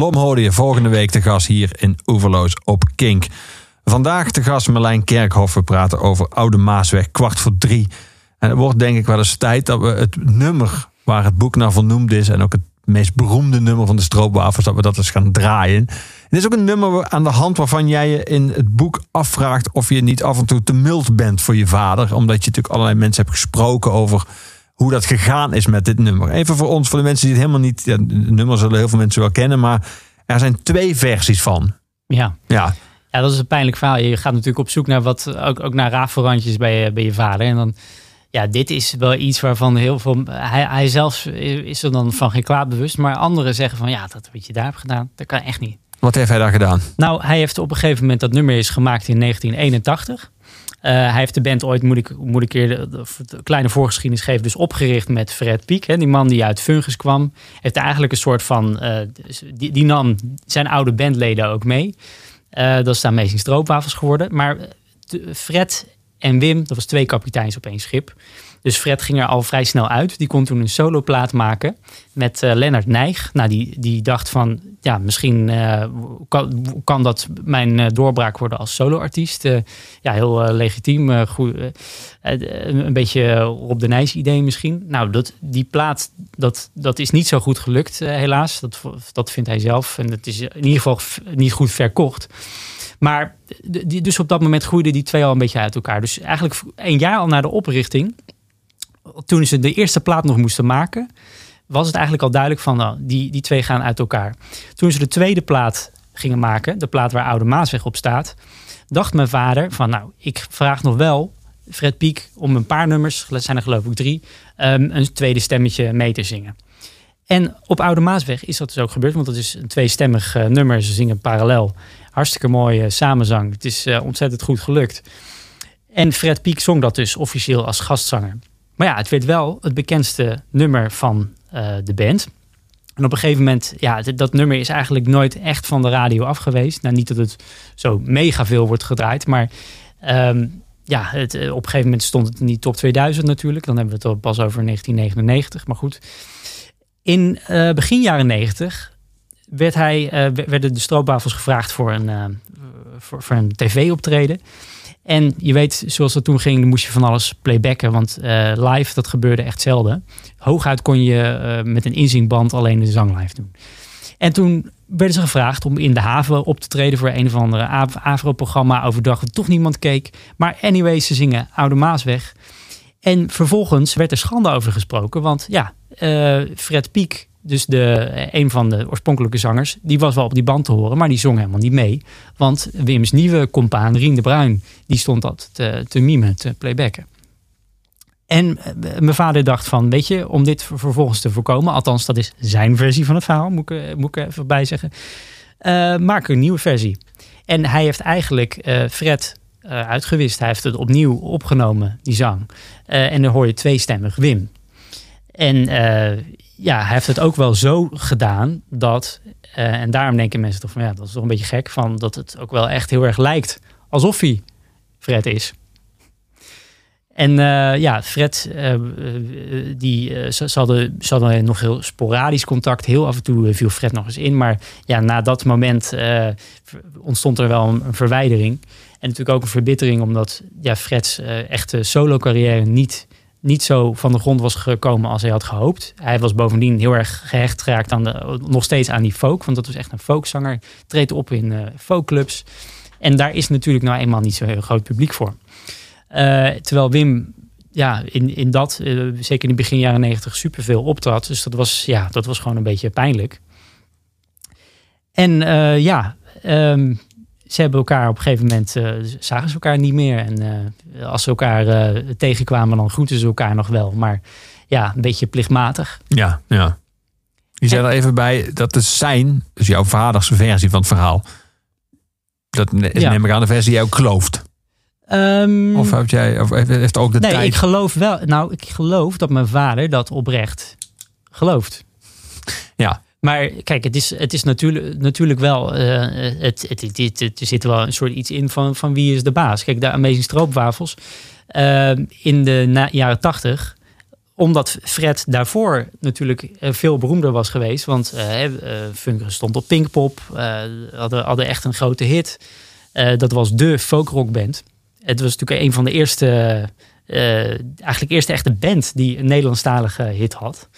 Blom hoorde je volgende week te gast hier in Oeverloos op Kink. Vandaag te gast Merlijn Kerkhoff. We praten over Oude Maasweg, kwart voor drie. En het wordt denk ik wel eens tijd dat we het nummer waar het boek naar vernoemd is... en ook het meest beroemde nummer van de stroopwafels, dat we dat eens gaan draaien. Het is ook een nummer aan de hand waarvan jij je in het boek afvraagt... of je niet af en toe te mild bent voor je vader. Omdat je natuurlijk allerlei mensen hebt gesproken over hoe dat gegaan is met dit nummer. Even voor ons, voor de mensen die het helemaal niet... Ja, het nummer zullen heel veel mensen wel kennen, maar er zijn twee versies van. Ja. Ja, Ja, dat is een pijnlijk verhaal. Je gaat natuurlijk op zoek naar wat, ook, ook naar raafverrandjes bij, je- bij je vader. En dan, ja, dit is wel iets waarvan heel veel, hij, hij zelf is er dan van geen kwaad bewust. Maar anderen zeggen van, ja, dat wat je daar hebt gedaan, dat kan echt niet. wat heeft hij daar gedaan? Nou, hij heeft op een gegeven moment, dat nummer is gemaakt in 1981. Eh, hij heeft de band ooit, moet ik, moet ik hier de, kleine voorgeschiedenis geven, dus opgericht met Fred Piek. Die man die uit Fungus kwam. Heeft eigenlijk een soort van, eh, die, die nam zijn oude bandleden ook mee. Eh, dat is de Amazing Stroopwafels geworden. Maar Fred en Wim, dat was twee kapiteins op één schip. Dus Fred ging er al vrij snel uit. Die kon toen een soloplaat maken met eh Lennart Nijg. Nou, die, die dacht van, ja, misschien eh, kan, kan dat mijn eh, doorbraak worden als soloartiest. Ja, heel legitiem. goed, een beetje Rob de Nijs idee misschien. Nou, dat, die plaat, dat, dat is niet zo goed gelukt, helaas. Dat, dat vindt hij zelf. En het is in ieder geval niet goed verkocht. Maar dus op dat moment groeiden die twee al een beetje uit elkaar. Dus eigenlijk een jaar al na de oprichting, toen ze de eerste plaat nog moesten maken, was het eigenlijk al duidelijk van nou, die, die twee gaan uit elkaar. Toen ze de tweede plaat gingen maken, de plaat waar Oude Maasweg op staat, dacht mijn vader van nou, ik vraag nog wel Fred Piek om een paar nummers, dat zijn er geloof ik drie, ehm, een tweede stemmetje mee te zingen. En op Oude Maasweg is dat dus ook gebeurd, want dat is een tweestemmig eh, nummer. Ze zingen parallel. Hartstikke mooie samenzang. Het is eh, ontzettend goed gelukt. En Fred Piek zong dat dus officieel als gastzanger. Maar ja, het werd wel het bekendste nummer van eh, de band. En op een gegeven moment, ja, dat nummer is eigenlijk nooit echt van de radio af geweest. Nou, niet dat het zo mega veel wordt gedraaid, maar ehm, ja, het, eh, op een gegeven moment stond het in die top 2000 natuurlijk. Dan hebben we het al pas over 1999, maar goed. In eh, begin jaren 90 werd hij, werden de stroopwafels gevraagd voor een, voor een tv-optreden. En je weet, zoals dat toen ging, moest je van alles playbacken. Want eh, live, dat gebeurde echt zelden. Hooguit kon je eh, met een inzingband alleen de zang live doen. En toen werden ze gevraagd om in de haven op te treden voor een of andere Av- AVRO-programma overdag, wat toch niemand keek. Maar anyway, ze zingen Oude Maasweg. En vervolgens werd er schande over gesproken, want ja, eh, Fred Piek, dus de, eh, een van de oorspronkelijke zangers, die was wel op die band te horen, maar die zong helemaal niet mee. Want Wim's nieuwe compaan, Rien de Bruin, die stond dat te, te mimen, te playbacken. En eh, mijn vader dacht van, weet je, om dit ver- vervolgens te voorkomen, althans dat is zijn versie van het verhaal, moet ik, eh, moet ik even bij zeggen, eh, maak een nieuwe versie. En hij heeft eigenlijk Fred uitgewist. Hij heeft het opnieuw opgenomen, die zang. En dan hoor je tweestemmig Wim. En ja, hij heeft het ook wel zo gedaan dat, eh, en daarom denken mensen toch van ja, dat is toch een beetje gek, van dat het ook wel echt heel erg lijkt alsof hij Fred is. En eh, ja, Fred, eh, die, ze, hadden, ze hadden nog heel sporadisch contact. Heel af en toe viel Fred nog eens in. Maar ja, na dat moment ontstond er wel een, een verwijdering. En natuurlijk ook een verbittering, omdat ja, Fred's echte solo-carrière niet, niet zo van de grond was gekomen als hij had gehoopt. Hij was bovendien heel erg gehecht geraakt aan de, nog steeds aan die folk, want dat was echt een folkzanger. Treedt op in eh folkclubs. En daar is natuurlijk nou eenmaal niet zo'n heel groot publiek voor. Eh, terwijl Wim ja, in, in dat, eh, zeker in de begin jaren negentig, superveel optrad. Dus dat was, ja, dat was gewoon een beetje pijnlijk. En ja, ehm, ze hebben elkaar op een gegeven moment, eh, zagen ze elkaar niet meer. En eh, als ze elkaar eh, tegenkwamen, dan groeten ze elkaar nog wel. Maar ja, een beetje plichtmatig. Ja, ja. Je zei er even bij, dat is zijn, dus jouw vaders versie van het verhaal. Dat is Ja. neem ik aan de versie die jij ook gelooft. Ehm, Of heb jij, of heeft- ook de nee, tijd... ik geloof wel. Nou, ik geloof dat mijn vader dat oprecht gelooft. Ja. Maar kijk, het is, het is natuurlijk, natuurlijk wel. eh, het, het, het, het- er zit wel een soort iets in van, van wie is de baas. Kijk, de Amazing Stroopwafels. eh, in de jaren tachtig omdat Fred daarvoor natuurlijk eh, veel beroemder was geweest. Want eh, Funker stond op Pinkpop. hadden, hadden echt een grote hit. Dat was de folkrockband. Het was natuurlijk een van de eerste... eigenlijk eerste echte band die een Nederlandstalige hit had.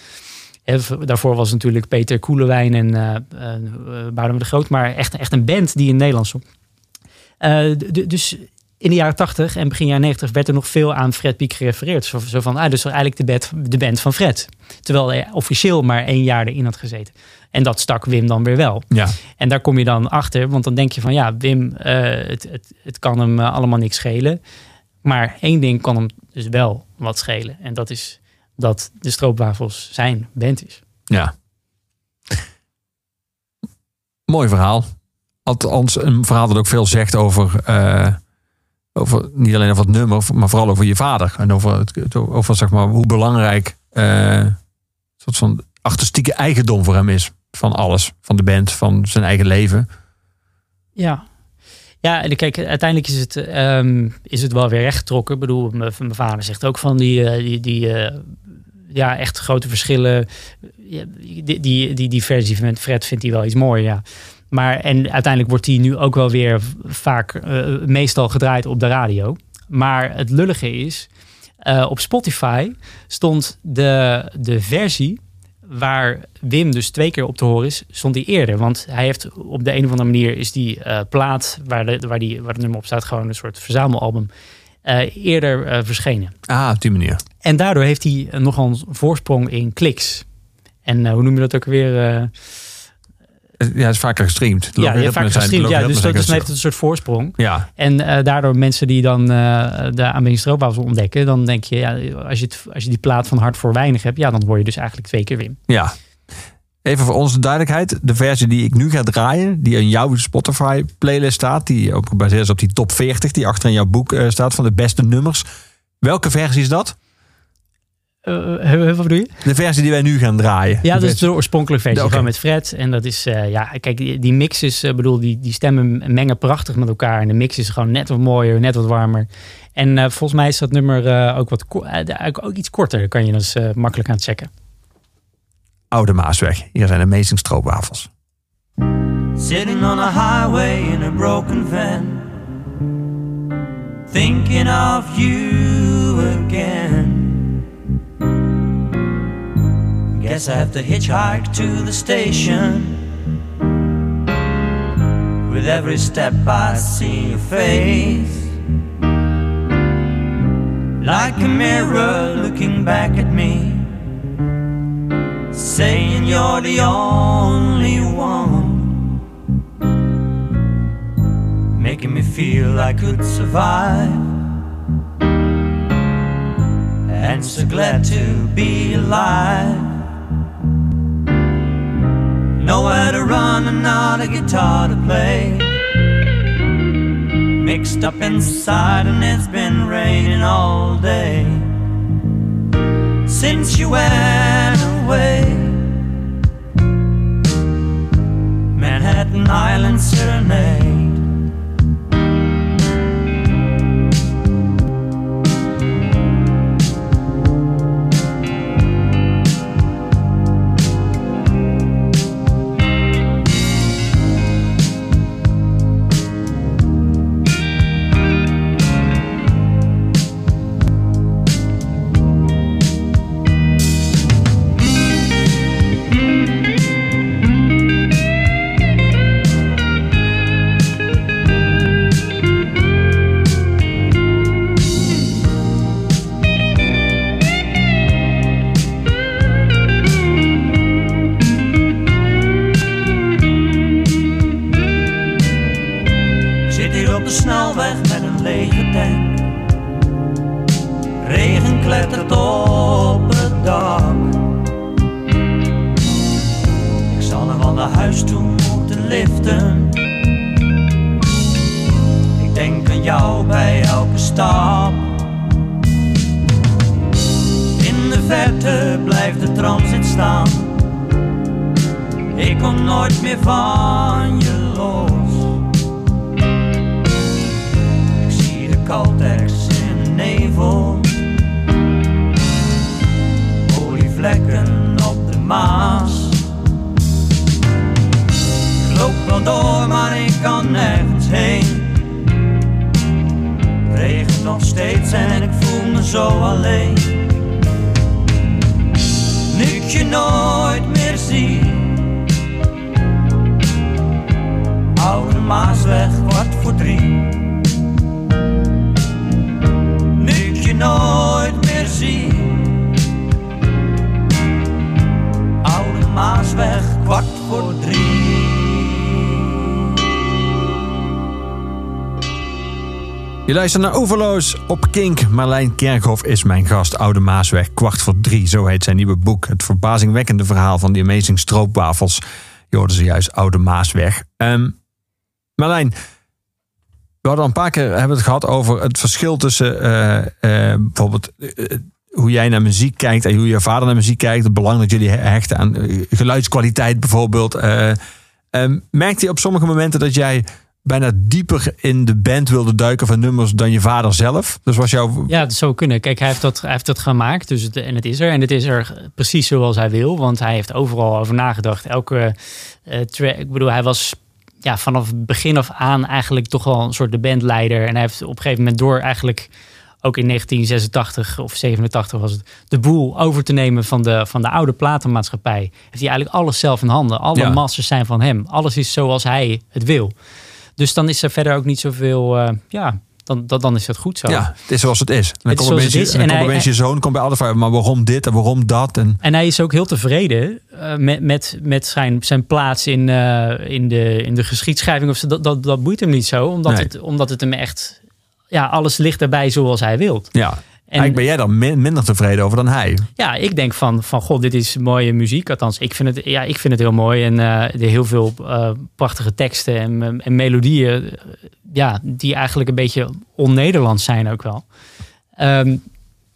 Daarvoor was natuurlijk Peter Koelewijn en Boudewijn de Groot. Maar echt, echt een band die in Nederland zong. Dus in de jaren 80 en begin jaren 90 werd er nog veel aan Fred Piek gerefereerd. Zo, zo van, ah, dus eigenlijk de band, de band van Fred. Terwijl hij officieel maar één jaar erin had gezeten. En dat stak Wim dan weer wel. Ja. En daar kom je dan achter, want dan denk je van ja, Wim, het, het, het kan hem allemaal niks schelen. Maar één ding kan hem dus wel wat schelen. En dat is dat de stroopwafels zijn band is. Ja. Mooi verhaal. Althans, een verhaal dat ook veel zegt over, eh, over niet alleen over het nummer, maar vooral over je vader. En over, het, over zeg maar, hoe belangrijk een soort van artistieke eigendom voor hem is. Van alles. Van de band, van zijn eigen leven. Ja. Ja, en kijk, uiteindelijk is het, ehm, is het wel weer rechtgetrokken. Ik bedoel, mijn vader zegt ook van die, eh, die, die ja, echt grote verschillen. Die, die, die, die versie met Fred vindt hij wel iets mooier, ja. Maar en uiteindelijk wordt die nu ook wel weer vaak, eh, meestal gedraaid op de radio. Maar het lullige is, eh, op Spotify stond de, de versie waar Wim dus twee keer op te horen is, stond hij eerder. Want hij heeft op de een of andere manier is die eh, plaat waar, de, waar, die, waar het nummer op staat, gewoon een soort verzamelalbum, eerder eh, verschenen. Ah, op die manier. En daardoor heeft hij eh, nogal een voorsprong in kliks. En eh, hoe noem je dat ook weer? eh, Ja, is vaker gestreamd. De ja, vaak zijn- gestreamd. Ja, dus, dat, dus heeft een soort voorsprong. Ja, En eh, daardoor mensen die dan eh, de stroopwafels ontdekken, dan denk je, ja, als, je het, als je die plaat van Hart voor Weinig hebt, ja, dan hoor je dus eigenlijk twee keer Wim. ja. Even voor onze duidelijkheid. De versie die ik nu ga draaien, die in jouw Spotify playlist staat, die ook gebaseerd is op die top 40, die achter in jouw boek eh, staat van de beste nummers. Welke versie is dat? Eh, eh, wat bedoel je? De versie die wij nu gaan draaien. Ja, dat is de oorspronkelijke versie, gewoon met Fred. En dat is, eh, ja, kijk, die, die mix is, eh, bedoel, die, die stemmen mengen prachtig met elkaar. En de mix is gewoon net wat mooier, net wat warmer. En eh, volgens mij is dat nummer eh, ook wat eh, ook iets korter. Kan je dus eh, makkelijk aan checken. Oude Maasweg. Hier zijn Amazing Stroopwafels. Sitting on a highway in a broken van, thinking of you again. Guess I have to hitchhike to the station. With every step I see your face. Like a mirror looking back at me saying you're the only one, making me feel I could survive. And so glad to be alive. Nowhere to run and not a guitar to play. Mixed up inside, and it's been raining all day since you went away. Manhattan Island Serenade. Luistert naar Overloos op Kink. Marlijn Kerkhoff is mijn gast. Oude Maasweg, kwart voor drie. Zo heet zijn nieuwe boek. Het verbazingwekkende verhaal van die Amazing Stroopwafels. Je hoorde ze juist, Oude Maasweg. Ehm Marlijn, we hadden een paar keer hebben het gehad over het verschil tussen eh, eh, bijvoorbeeld eh, hoe jij naar muziek kijkt en hoe je vader naar muziek kijkt. Het belang dat jullie hechten aan geluidskwaliteit bijvoorbeeld. Eh, ehm, merkte je op sommige momenten dat jij bijna dieper in de band wilde duiken van nummers dan je vader zelf? Dus was jouw Ja, dat zou kunnen. Kijk, hij heeft dat, hij heeft dat gemaakt dus het, en het is er. En het is er precies zoals hij wil, want hij heeft overal over nagedacht. Elke eh, track, ik bedoel, hij was ja, vanaf het begin af aan eigenlijk toch wel een soort de bandleider. En hij heeft op een gegeven moment door eigenlijk ook in 1986 of 87 was het, de boel over te nemen van de, van de oude platenmaatschappij. Heeft hij eigenlijk alles zelf in handen. Alle Ja. masters zijn van hem. Alles is zoals hij het wil. Dus dan is er verder ook niet zoveel, eh, ja, dan, dan, dan is het goed zo. Ja, het is zoals het is. En dan Het is komt zoals opeens, het je- is. en dan En komt hij- zoon komt bij alle vragen, maar waarom dit en waarom dat? En, En hij is ook heel tevreden eh, met, met, met zijn, zijn plaats in, eh, in, de, in de geschiedschrijving. Of. Dat, dat, dat boeit hem niet zo, omdat, Nee. het, omdat het hem echt... Ja, alles ligt erbij zoals hij wilt. ja, eigenlijk ben jij dan min- minder tevreden over dan hij. ja, ik denk van, van god, dit is mooie muziek. Althans, ik vind het, ja, ik vind het heel mooi. En eh, er heel veel eh, prachtige teksten en, en melodieën. eh, ja, die eigenlijk een beetje on-Nederlands zijn ook wel. Ehm,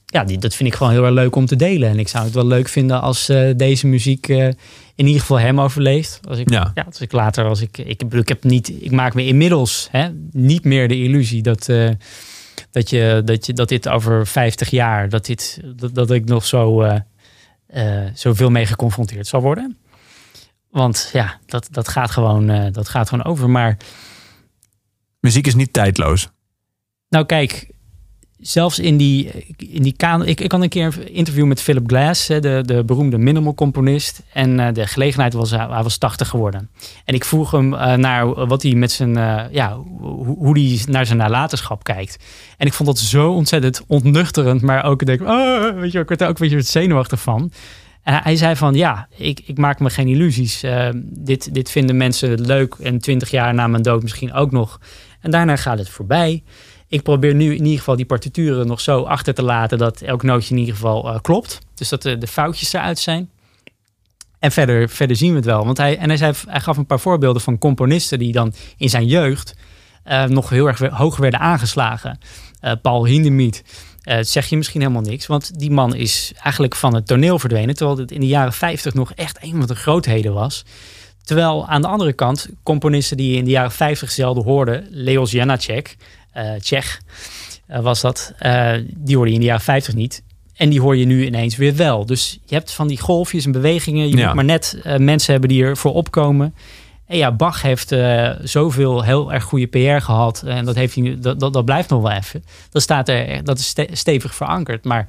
ja, die, dat vind ik gewoon heel erg leuk om te delen. En ik zou het wel leuk vinden als eh, deze muziek eh, in ieder geval hem overleeft. Als ik, Ja. ja. als ik later, als ik, ik, ik heb niet, ik maak me inmiddels hè, niet meer de illusie dat, eh, dat, je, dat, je, dat dit over 50 jaar, dat, dit, dat, dat ik nog zo, eh eh, zoveel mee geconfronteerd zal worden. Want ja, dat, dat, gaat gewoon, eh, dat gaat gewoon over. Maar Muziek is niet tijdloos. nou kijk, zelfs in die, in die. Ik, ik had een keer een interview met Philip Glass, de, de beroemde minimal componist. En eh, de gelegenheid was, hij was 80 geworden. En ik vroeg hem eh, naar wat hij met zijn... eh, ja, hoe, hij naar zijn nalatenschap kijkt. En ik vond dat zo ontzettend ontnuchterend. Maar ook, denk, oh, weet je, ik werd er ook een beetje zenuwachtig van. En hij- zei van, ja, ik, ik maak me geen illusies. Dit, dit vinden mensen leuk en twintig jaar na mijn dood misschien ook nog. En daarna gaat het voorbij. Ik probeer nu in ieder geval die partituren nog zo achter te laten... dat elk nootje in ieder geval eh, klopt. Dus dat de, de foutjes eruit zijn. En verder, verder zien we het wel. Want hij, en hij, zei, hij gaf een paar voorbeelden van componisten... die dan in zijn jeugd eh, nog heel erg hoog werden aangeslagen. Eh, Paul Hindemith, eh, zeg je misschien helemaal niks. Want die man is eigenlijk van het toneel verdwenen. Terwijl het in de jaren 50 nog echt een van de grootheden was. Terwijl aan de andere kant componisten die je in de jaren 50 zelden hoorde, Leos Janacek, eh Tsjech eh, was dat, eh, die hoorde je in de jaren 50 niet. En die hoor je nu ineens weer wel. Dus je hebt van die golfjes en bewegingen. Je Ja. moet maar net eh, mensen hebben die ervoor opkomen. En ja, Bach heeft eh, zoveel heel erg goede PR gehad. En dat, heeft hij, dat, dat, dat blijft nog wel even. Dat, staat er, dat is ste- stevig verankerd. Maar,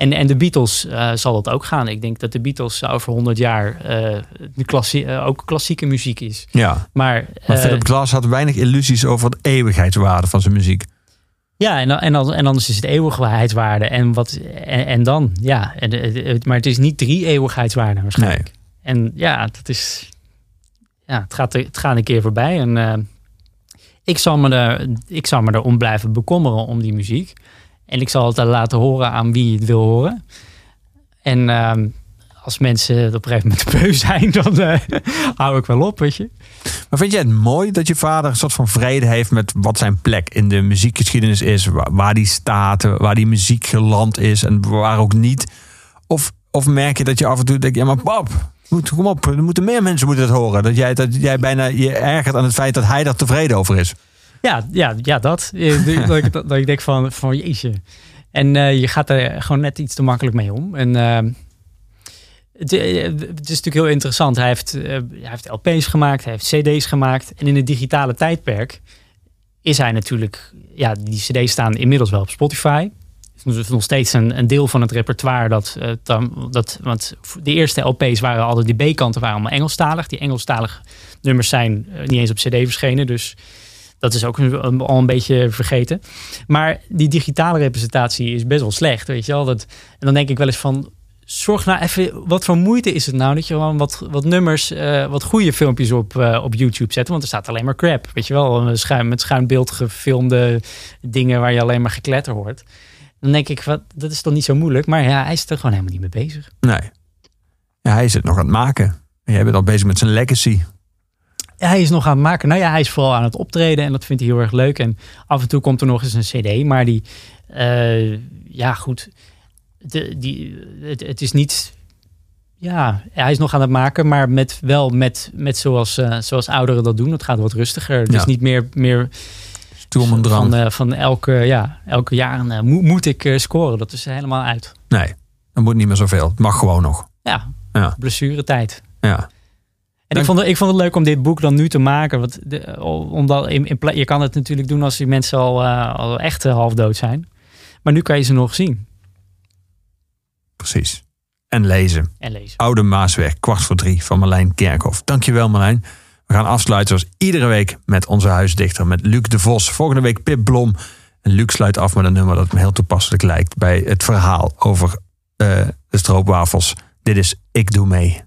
en, en de Beatles eh, zal dat ook gaan. Ik denk dat de Beatles over 100 jaar eh, de klassie, eh, ook klassieke muziek is. Ja. Maar, Maar Philip Glass had weinig illusies over de eeuwigheidswaarde van zijn muziek. Ja, en, dan- en, dan, en anders is het eeuwigheidswaarde. En, wat, en, en dan, ja. En, maar het is niet drie eeuwigheidswaarden waarschijnlijk. En ja, dat is. Ja, het gaat, het gaat een keer voorbij. En ik, zal me er, ik zal me erom blijven bekommeren om die muziek. En ik zal het laten horen aan wie het wil horen. En ehm, als mensen op een gegeven moment beu zijn, dan eh, hou ik wel op, weet je. Maar vind jij het mooi dat je vader een soort van vrede heeft met wat zijn plek in de muziekgeschiedenis is? Waar, waar die staat, waar die muziek geland is en waar ook niet? Of, of merk je dat je af en toe denkt, ja maar pap, moet, kom op, er moeten meer mensen moeten het horen. Dat jij, dat jij bijna je ergert aan het feit dat hij daar tevreden over is. Ja, ja, ja dat. Eh, dat, ik, dat ik denk van, van jeetje. En eh, je gaat er gewoon net iets te makkelijk mee om. En eh, het, het is natuurlijk heel interessant. Hij heeft, hij heeft LP's gemaakt, hij heeft CD's gemaakt. En in het digitale tijdperk is hij natuurlijk... Ja, die CD's staan inmiddels wel op Spotify. is dus nog steeds een, een deel van het repertoire. Dat, dat, want de eerste LP's waren altijd, die B-kanten waren allemaal Engelstalig. Die Engelstalige nummers zijn niet eens op CD verschenen. Dus dat is ook al een beetje vergeten. Maar die digitale representatie is best wel slecht, weet je wel. Dat, en dan denk ik wel eens van, zorg nou even, wat voor moeite is het nou dat je gewoon wat, wat nummers, eh, wat goede filmpjes op, eh, op YouTube zet. Want er staat alleen maar crap, weet je wel. Een Schuin, met schuin beeld gefilmde dingen waar je alleen maar gekletter hoort. Dan denk ik, wat, dat is toch niet zo moeilijk. Maar ja, hij is er gewoon helemaal niet mee bezig. Nee. Hij is het nog aan het maken. En jij bent al bezig met zijn legacy. Hij is nog aan het maken. Nou ja, hij is vooral aan het optreden en dat vindt hij heel erg leuk. En af en toe komt er nog eens een CD, maar die, eh, ja, goed. De, die, het, het is niet. Ja, hij is nog aan het maken, maar met, wel met, met zoals, eh, zoals ouderen dat doen. Het gaat wat rustiger. Dus Ja. niet meer, meer drang. van, eh, van elke, ja, elke jaar eh, moet, ik scoren. Dat is helemaal uit. Nee, dat moet niet meer zoveel. Het mag gewoon nog. Ja, Ja. blessuretijd. Ja. En ik vond, het, ik vond het leuk om dit boek dan nu te maken. Want de, omdat in, je kan het natuurlijk doen als die mensen al, eh, al echt eh, half dood zijn. Maar nu kan je ze nog zien Precies. En lezen. en lezen. Oude Maasweg, kwart voor drie van Marlijn Kerkhoff. Dankjewel Marlijn. We gaan afsluiten zoals iedere week met onze huisdichter, met Luc de Vos. Volgende week Pip Blom. En Luc sluit af met een nummer dat me heel toepasselijk lijkt bij het verhaal over eh, de stroopwafels. Dit is Ik Doe Mee.